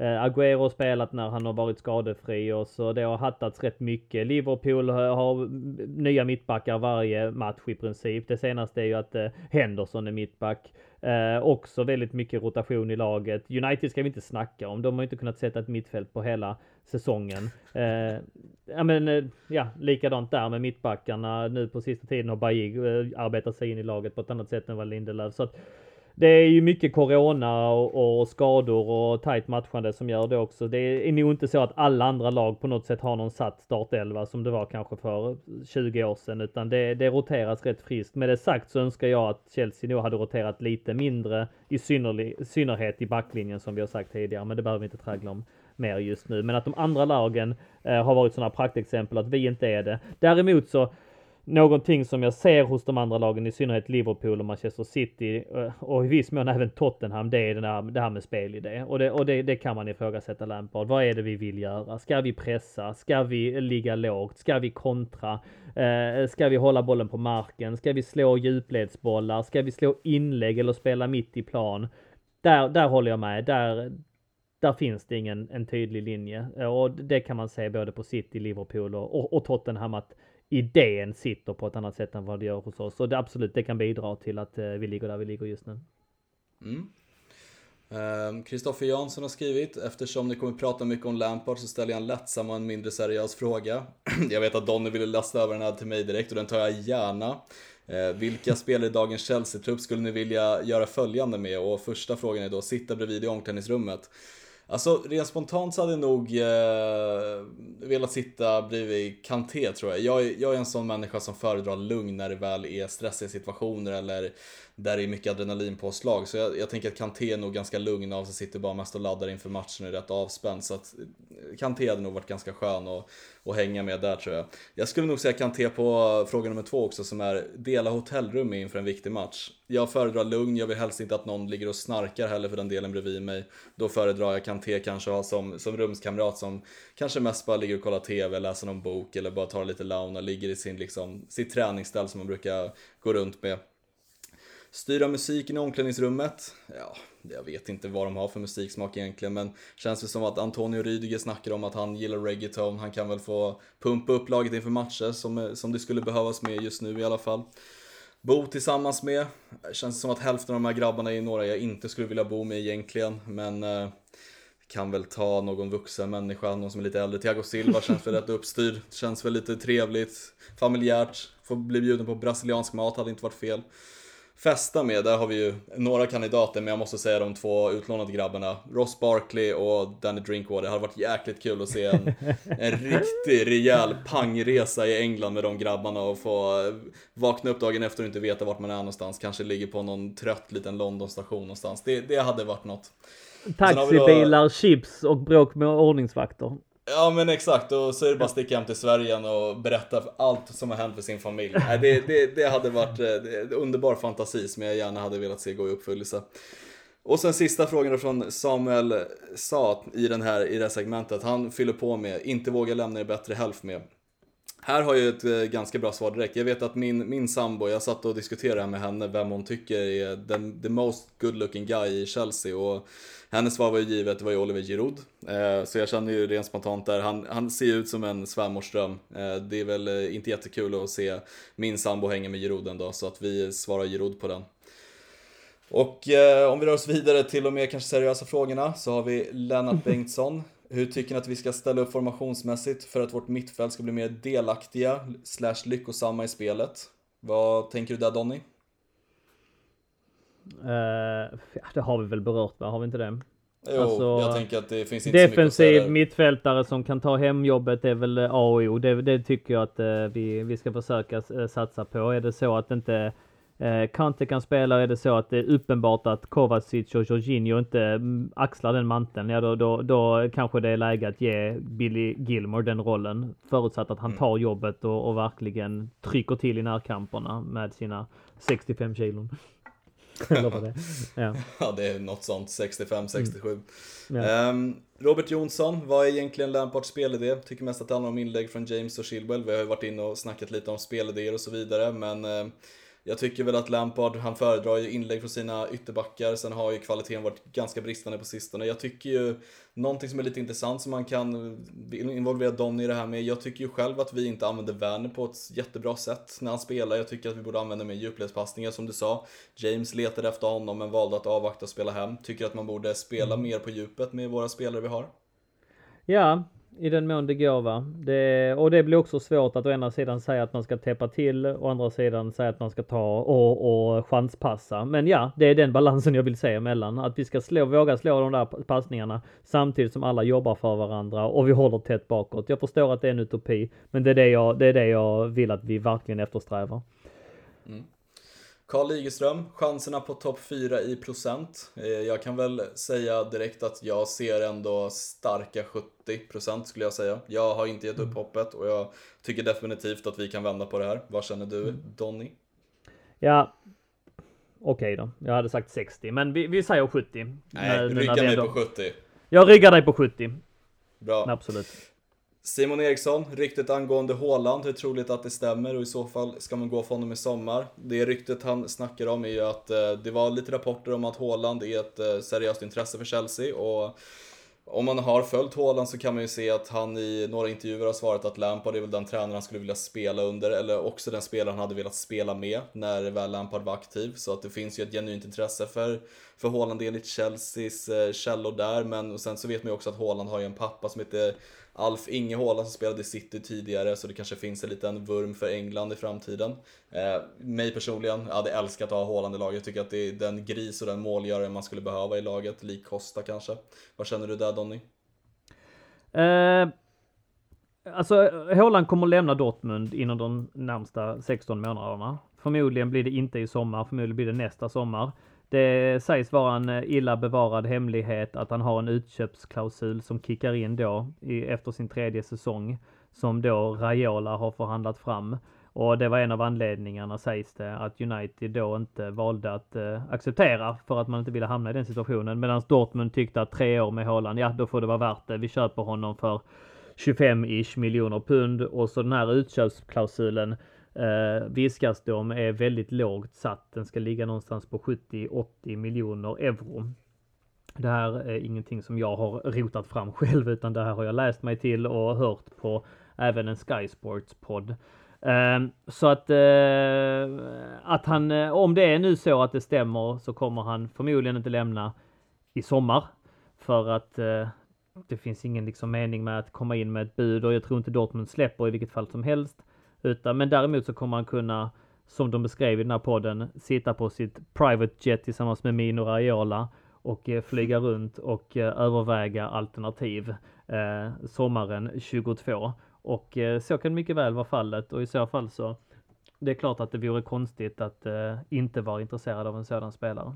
Eh, eh Agüero har spelat när han har varit skadefri och så det har hattats rätt mycket. Liverpool har nya mittbackar varje match i princip. Det senaste är ju att Henderson är mittback. Eh, också väldigt mycket rotation i laget. United ska vi inte snacka om. De har inte kunnat sätta ett mittfält på hela säsongen. Eh, ja men eh, ja, likadant där med mittbackarna. Nu på sista tiden har Bajig eh, arbetat sig in i laget på ett annat sätt än vad Lindelöf. Så att, det är ju mycket corona och, och, skador och tajt matchande som gör det också. Det är nog inte så att alla andra lag på något sätt har någon satt startelva som det var kanske för 20 år sedan, utan det, det roteras rätt friskt. Med det sagt så önskar jag att Chelsea nog hade roterat lite mindre, i synnerhet i backlinjen som vi har sagt tidigare, men det behöver vi inte traggla om mer just nu. Men att de andra lagen eh, har varit sådana praktexempel att vi inte är det. Däremot så Någonting som jag ser hos de andra lagen, i synnerhet Liverpool och Manchester City eh, och i viss mån även Tottenham, det är det, här, det här med spelidé. Och, det, och det, det kan man ifrågasätta Lampard. Vad är det vi vill göra? Ska vi pressa? Ska vi ligga lågt? Ska vi kontra? Eh, ska vi hålla bollen på marken? Ska vi slå djupledsbollar? Ska vi slå inlägg eller spela mitt i plan? Där, där håller jag med. Där, där finns det ingen en tydlig linje eh, och det kan man se både på City, Liverpool och, och, och Tottenham att idén sitter på ett annat sätt än vad det gör hos oss. Och det absolut, det kan bidra till att eh, vi ligger där vi ligger just nu. Mm. Ehm, Kristoffer mm. Jansson har skrivit, eftersom ni kommer prata mycket om Lampard så ställer jag en lättsam och en mindre seriös fråga. jag vet att Donny ville lasta över den här till mig direkt och den tar jag gärna. Ehm, Vilka spelare i dagens Chelsea-trupp skulle ni vilja göra följande med? Och första frågan är då, sitta bredvid i omklädningsrummet. Alltså rent spontant så hade jag nog eh, velat sitta bredvid Kanté tror jag. jag. Jag är en sån människa som föredrar lugn när det väl är stressiga situationer eller där det är mycket adrenalinpåslag. Så jag, jag tänker att Kanté är nog ganska lugn av sig, sitter bara mest och laddar inför matchen och är rätt avspänd. Så att eh, Kanté hade nog varit ganska skön att, att hänga med där tror jag. Jag skulle nog säga Kanté på fråga nummer två också som är dela hotellrum inför en viktig match. Jag föredrar lugn, jag vill helst inte att någon ligger och snarkar heller för den delen bredvid mig. Då föredrar jag Kanté kanske ha som, som rumskamrat som kanske mest bara ligger och kollar TV, läser någon bok eller bara tar lite launa, ligger i sin, liksom, sitt träningsställ som man brukar gå runt med. Styra musiken i omklädningsrummet. Ja, jag vet inte vad de har för musiksmak egentligen, men känns det som att Antonio Rydiger snackar om att han gillar reggaeton. Han kan väl få pumpa upp laget inför matcher som, som det skulle behövas med just nu i alla fall. Bo tillsammans med. Känns som att hälften av de här grabbarna är några jag inte skulle vilja bo med egentligen, men eh, kan väl ta någon vuxen människa, någon som är lite äldre. Thiago Silva känns väl rätt uppstyrd, känns väl lite trevligt, familjärt. Får bli bjuden på brasiliansk mat hade inte varit fel festa med, där har vi ju några kandidater, men jag måste säga de två utlånade grabbarna. Ross Barkley och Danny Drinkwater. Det hade varit jäkligt kul att se en, en riktig rejäl pangresa i England med de grabbarna och få eh, vakna upp dagen efter och inte veta vart man är någonstans. Kanske ligger på någon trött liten Londonstation någonstans. Det, det hade varit något. Taxibilar, då... chips och bråk med ordningsvakter. Ja men exakt, och så är det bara att sticka hem till Sverige igen och berätta allt som har hänt för sin familj. Det, det, det hade varit eh, en underbar fantasi som jag gärna hade velat se gå i uppfyllelse. Och sen sista frågan från Samuel sa i, den här, i det här segmentet. Han fyller på med, inte våga lämna er bättre hälft med. Här har jag ett eh, ganska bra svar direkt. Jag vet att min, min sambo, jag satt och diskuterade med henne vem hon tycker är den the most good looking guy i Chelsea. Och hennes svar var ju givet, det var ju Oliver Giroud. Eh, så jag känner ju rent spontant där, han, han ser ut som en svärmorsdröm. Eh, det är väl eh, inte jättekul att se min sambo hänga med Giroud en dag, så att vi svarar Giroud på den. Och eh, om vi rör oss vidare till de mer kanske seriösa frågorna så har vi Lennart Bengtsson. Hur tycker ni att vi ska ställa upp formationsmässigt för att vårt mittfält ska bli mer delaktiga slash lyckosamma i spelet? Vad tänker du där Donny? Uh, det har vi väl berört va? Har vi inte det? Jo, alltså, jag tänker att det finns inte Defensiv mittfältare som kan ta hem jobbet är väl A och O. Det, det tycker jag att uh, vi, vi ska försöka uh, satsa på. Är det så att inte eh, Kante kan spela, är det så att det är uppenbart att Kovacic och Jorginho inte mm, axlar den manteln, ja då, då, då kanske det är läge att ge Billy Gilmore den rollen. Förutsatt att han mm. tar jobbet och, och verkligen trycker till i närkamperna med sina 65 kilon. Det ja. ja, det är något sånt. 65-67. Mm. Ja. Um, Robert Jonsson, vad är egentligen Lampards spelidé? Tycker mest att det handlar om inlägg från James och Chilwell. Vi har ju varit inne och snackat lite om spelidéer och så vidare, men uh, jag tycker väl att Lampard, han föredrar ju inlägg från sina ytterbackar, sen har ju kvaliteten varit ganska bristande på sistone. Jag tycker ju, någonting som är lite intressant som man kan involvera Donny i det här med, jag tycker ju själv att vi inte använder Werner på ett jättebra sätt när han spelar. Jag tycker att vi borde använda mer djupledspassningar som du sa. James letade efter honom men valde att avvakta och spela hem. Tycker att man borde spela mm. mer på djupet med våra spelare vi har. Ja, i den mån det går va. Det, och det blir också svårt att å ena sidan säga att man ska täppa till, och å andra sidan säga att man ska ta och, och chanspassa. Men ja, det är den balansen jag vill se emellan. Att vi ska slå, våga slå de där passningarna samtidigt som alla jobbar för varandra och vi håller tätt bakåt. Jag förstår att det är en utopi, men det är det jag, det är det jag vill att vi verkligen eftersträvar. Carl Ligeström, chanserna på topp 4 i procent. Eh, jag kan väl säga direkt att jag ser ändå starka 70% skulle jag säga. Jag har inte gett upp mm. hoppet och jag tycker definitivt att vi kan vända på det här. Vad känner du, mm. Donny? Ja, okej okay då. Jag hade sagt 60, men vi, vi säger 70. Nej, rygga mig på 70. Jag ryggar dig på 70. Bra. Absolut. Simon Eriksson, ryktet angående Håland, hur troligt att det stämmer och i så fall ska man gå för honom i sommar. Det ryktet han snackar om är ju att eh, det var lite rapporter om att Håland är ett eh, seriöst intresse för Chelsea och om man har följt Håland så kan man ju se att han i några intervjuer har svarat att Lampard är väl den tränare han skulle vilja spela under, eller också den spelare han hade velat spela med när väl Lampard var aktiv. Så att det finns ju ett genuint intresse för, för Håland enligt Chelseas eh, källor där, men sen så vet man ju också att Håland har ju en pappa som heter Alf Ingehåla som spelade i City tidigare så det kanske finns en liten vurm för England i framtiden. Eh, mig personligen, jag hade älskat att ha Haaland i laget. Jag tycker att det är den gris och den målgörare man skulle behöva i laget, lik Costa kanske. Vad känner du där Donny? Eh, alltså, Haaland kommer att lämna Dortmund inom de närmsta 16 månaderna. Förmodligen blir det inte i sommar, förmodligen blir det nästa sommar. Det sägs vara en eh, illa bevarad hemlighet att han har en utköpsklausul som kickar in då i, efter sin tredje säsong som då Raiola har förhandlat fram. Och det var en av anledningarna sägs det att United då inte valde att eh, acceptera för att man inte ville hamna i den situationen. Medan Dortmund tyckte att tre år med Haaland, ja då får det vara värt det. Vi köper honom för 25-ish miljoner pund och så den här utköpsklausulen eh, viskas det om är väldigt lågt satt. Den ska ligga någonstans på 70-80 miljoner euro. Det här är ingenting som jag har rotat fram själv utan det här har jag läst mig till och hört på även en Sky Sports podd. Ehm, så att, eh, att han, eh, om det är nu så att det stämmer så kommer han förmodligen inte lämna i sommar. För att eh, det finns ingen liksom mening med att komma in med ett bud och jag tror inte Dortmund släpper i vilket fall som helst. Utan, men däremot så kommer han kunna, som de beskrev i den här podden, sitta på sitt private jet tillsammans med Mino Raiola och eh, flyga runt och eh, överväga alternativ eh, sommaren 22. Och eh, så kan mycket väl vara fallet och i så fall så det är klart att det vore konstigt att eh, inte vara intresserad av en sådan spelare.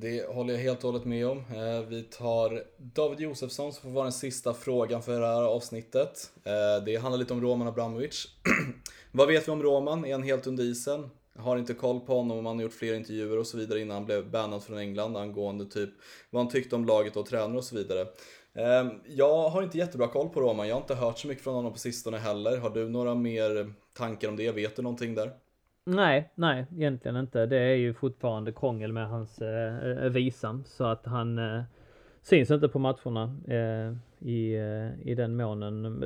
Det håller jag helt och hållet med om. Eh, vi tar David Josefsson som får vara den sista frågan för det här avsnittet. Eh, det handlar lite om Roman Abramovic. Vad vet vi om Roman? Är han helt under isen? Har inte koll på honom, om han har gjort fler intervjuer och så vidare innan han blev bannad från England angående typ vad han tyckte om laget och tränare och så vidare. Ehm, jag har inte jättebra koll på Roman, jag har inte hört så mycket från honom på sistone heller. Har du några mer tankar om det? Vet du någonting där? Nej, nej, egentligen inte. Det är ju fortfarande krångel med hans eh, visa så att han eh, syns inte på matcherna eh, i, eh, i den månen.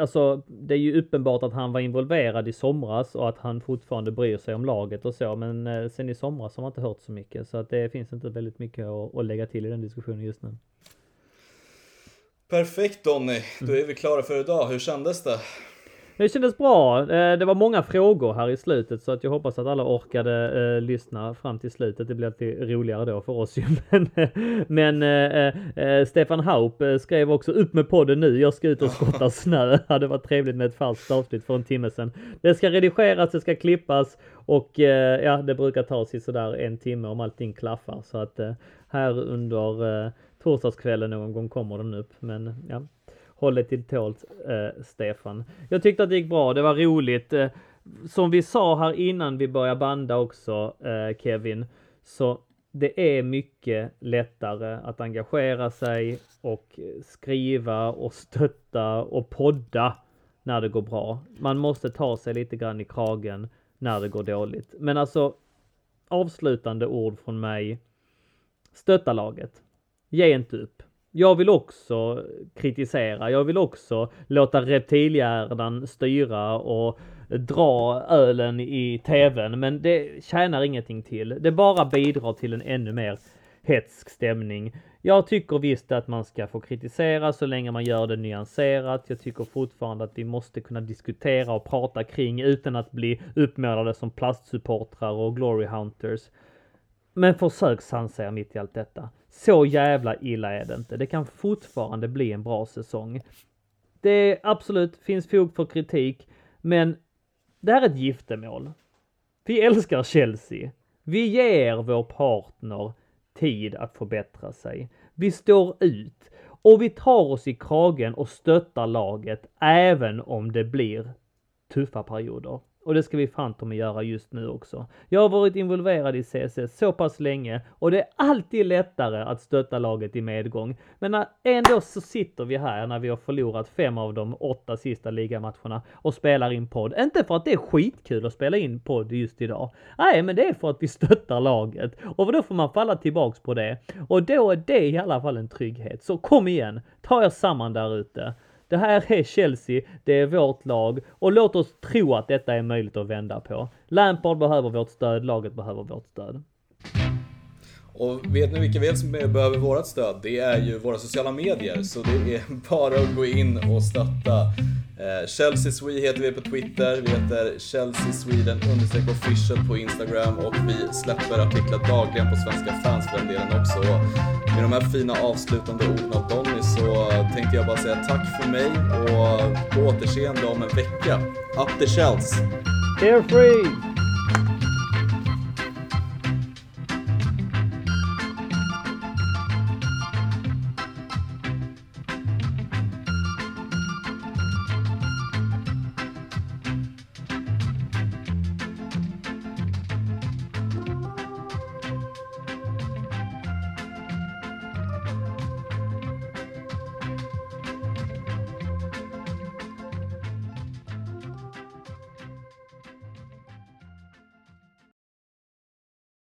Alltså, det är ju uppenbart att han var involverad i somras och att han fortfarande bryr sig om laget och så, men eh, sen i somras har man inte hört så mycket så att det finns inte väldigt mycket att, att lägga till i den diskussionen just nu. Perfekt Donny, då är vi klara för idag. Hur kändes det? Det kändes bra. Eh, det var många frågor här i slutet så att jag hoppas att alla orkade eh, lyssna fram till slutet. Det blir alltid roligare då för oss ju. Men, men eh, eh, Stefan Haup eh, skrev också upp med podden nu. Jag ska ut och skotta snö. Det hade varit trevligt med ett falskt avsnitt för en timme sedan. Det ska redigeras, det ska klippas och eh, ja, det brukar ta sig sådär en timme om allting klaffar. Så att här under torsdagskvällen någon gång kommer den upp. Men ja, Håll dig till tåls, eh, Stefan. Jag tyckte att det gick bra, det var roligt. Eh, som vi sa här innan vi började banda också, eh, Kevin, så det är mycket lättare att engagera sig och skriva och stötta och podda när det går bra. Man måste ta sig lite grann i kragen när det går dåligt. Men alltså, avslutande ord från mig. Stötta laget. Ge inte upp. Jag vill också kritisera. Jag vill också låta reptilhjärnan styra och dra ölen i tvn. Men det tjänar ingenting till. Det bara bidrar till en ännu mer hetsk stämning. Jag tycker visst att man ska få kritisera så länge man gör det nyanserat. Jag tycker fortfarande att vi måste kunna diskutera och prata kring utan att bli uppmålade som plastsupportrar och glory hunters. Men försök sansa er mitt i allt detta. Så jävla illa är det inte. Det kan fortfarande bli en bra säsong. Det är absolut finns fog för kritik, men det här är ett giftermål. Vi älskar Chelsea. Vi ger vår partner tid att förbättra sig. Vi står ut och vi tar oss i kragen och stöttar laget även om det blir tuffa perioder. Och det ska vi fan göra just nu också. Jag har varit involverad i CSS så pass länge och det är alltid lättare att stötta laget i medgång. Men ändå så sitter vi här när vi har förlorat fem av de åtta sista ligamatcherna och spelar in podd. Inte för att det är skitkul att spela in podd just idag. Nej, men det är för att vi stöttar laget och då får man falla tillbaks på det. Och då är det i alla fall en trygghet. Så kom igen, ta er samman där ute. Det här är Chelsea, det är vårt lag och låt oss tro att detta är möjligt att vända på. Lampard behöver vårt stöd, laget behöver vårt stöd. Och vet ni vilka vi som behöver vårt stöd? Det är ju våra sociala medier, så det är bara att gå in och stötta. Eh, Chelsea Swede heter vi på Twitter, vi heter Chelsea Sweden official på Instagram och vi släpper artiklar dagligen på Svenska fans för den delen också. Med de här fina avslutande orden av Donny så tänkte jag bara säga tack för mig och på återseende om en vecka. Up the Chelsea! Carefree!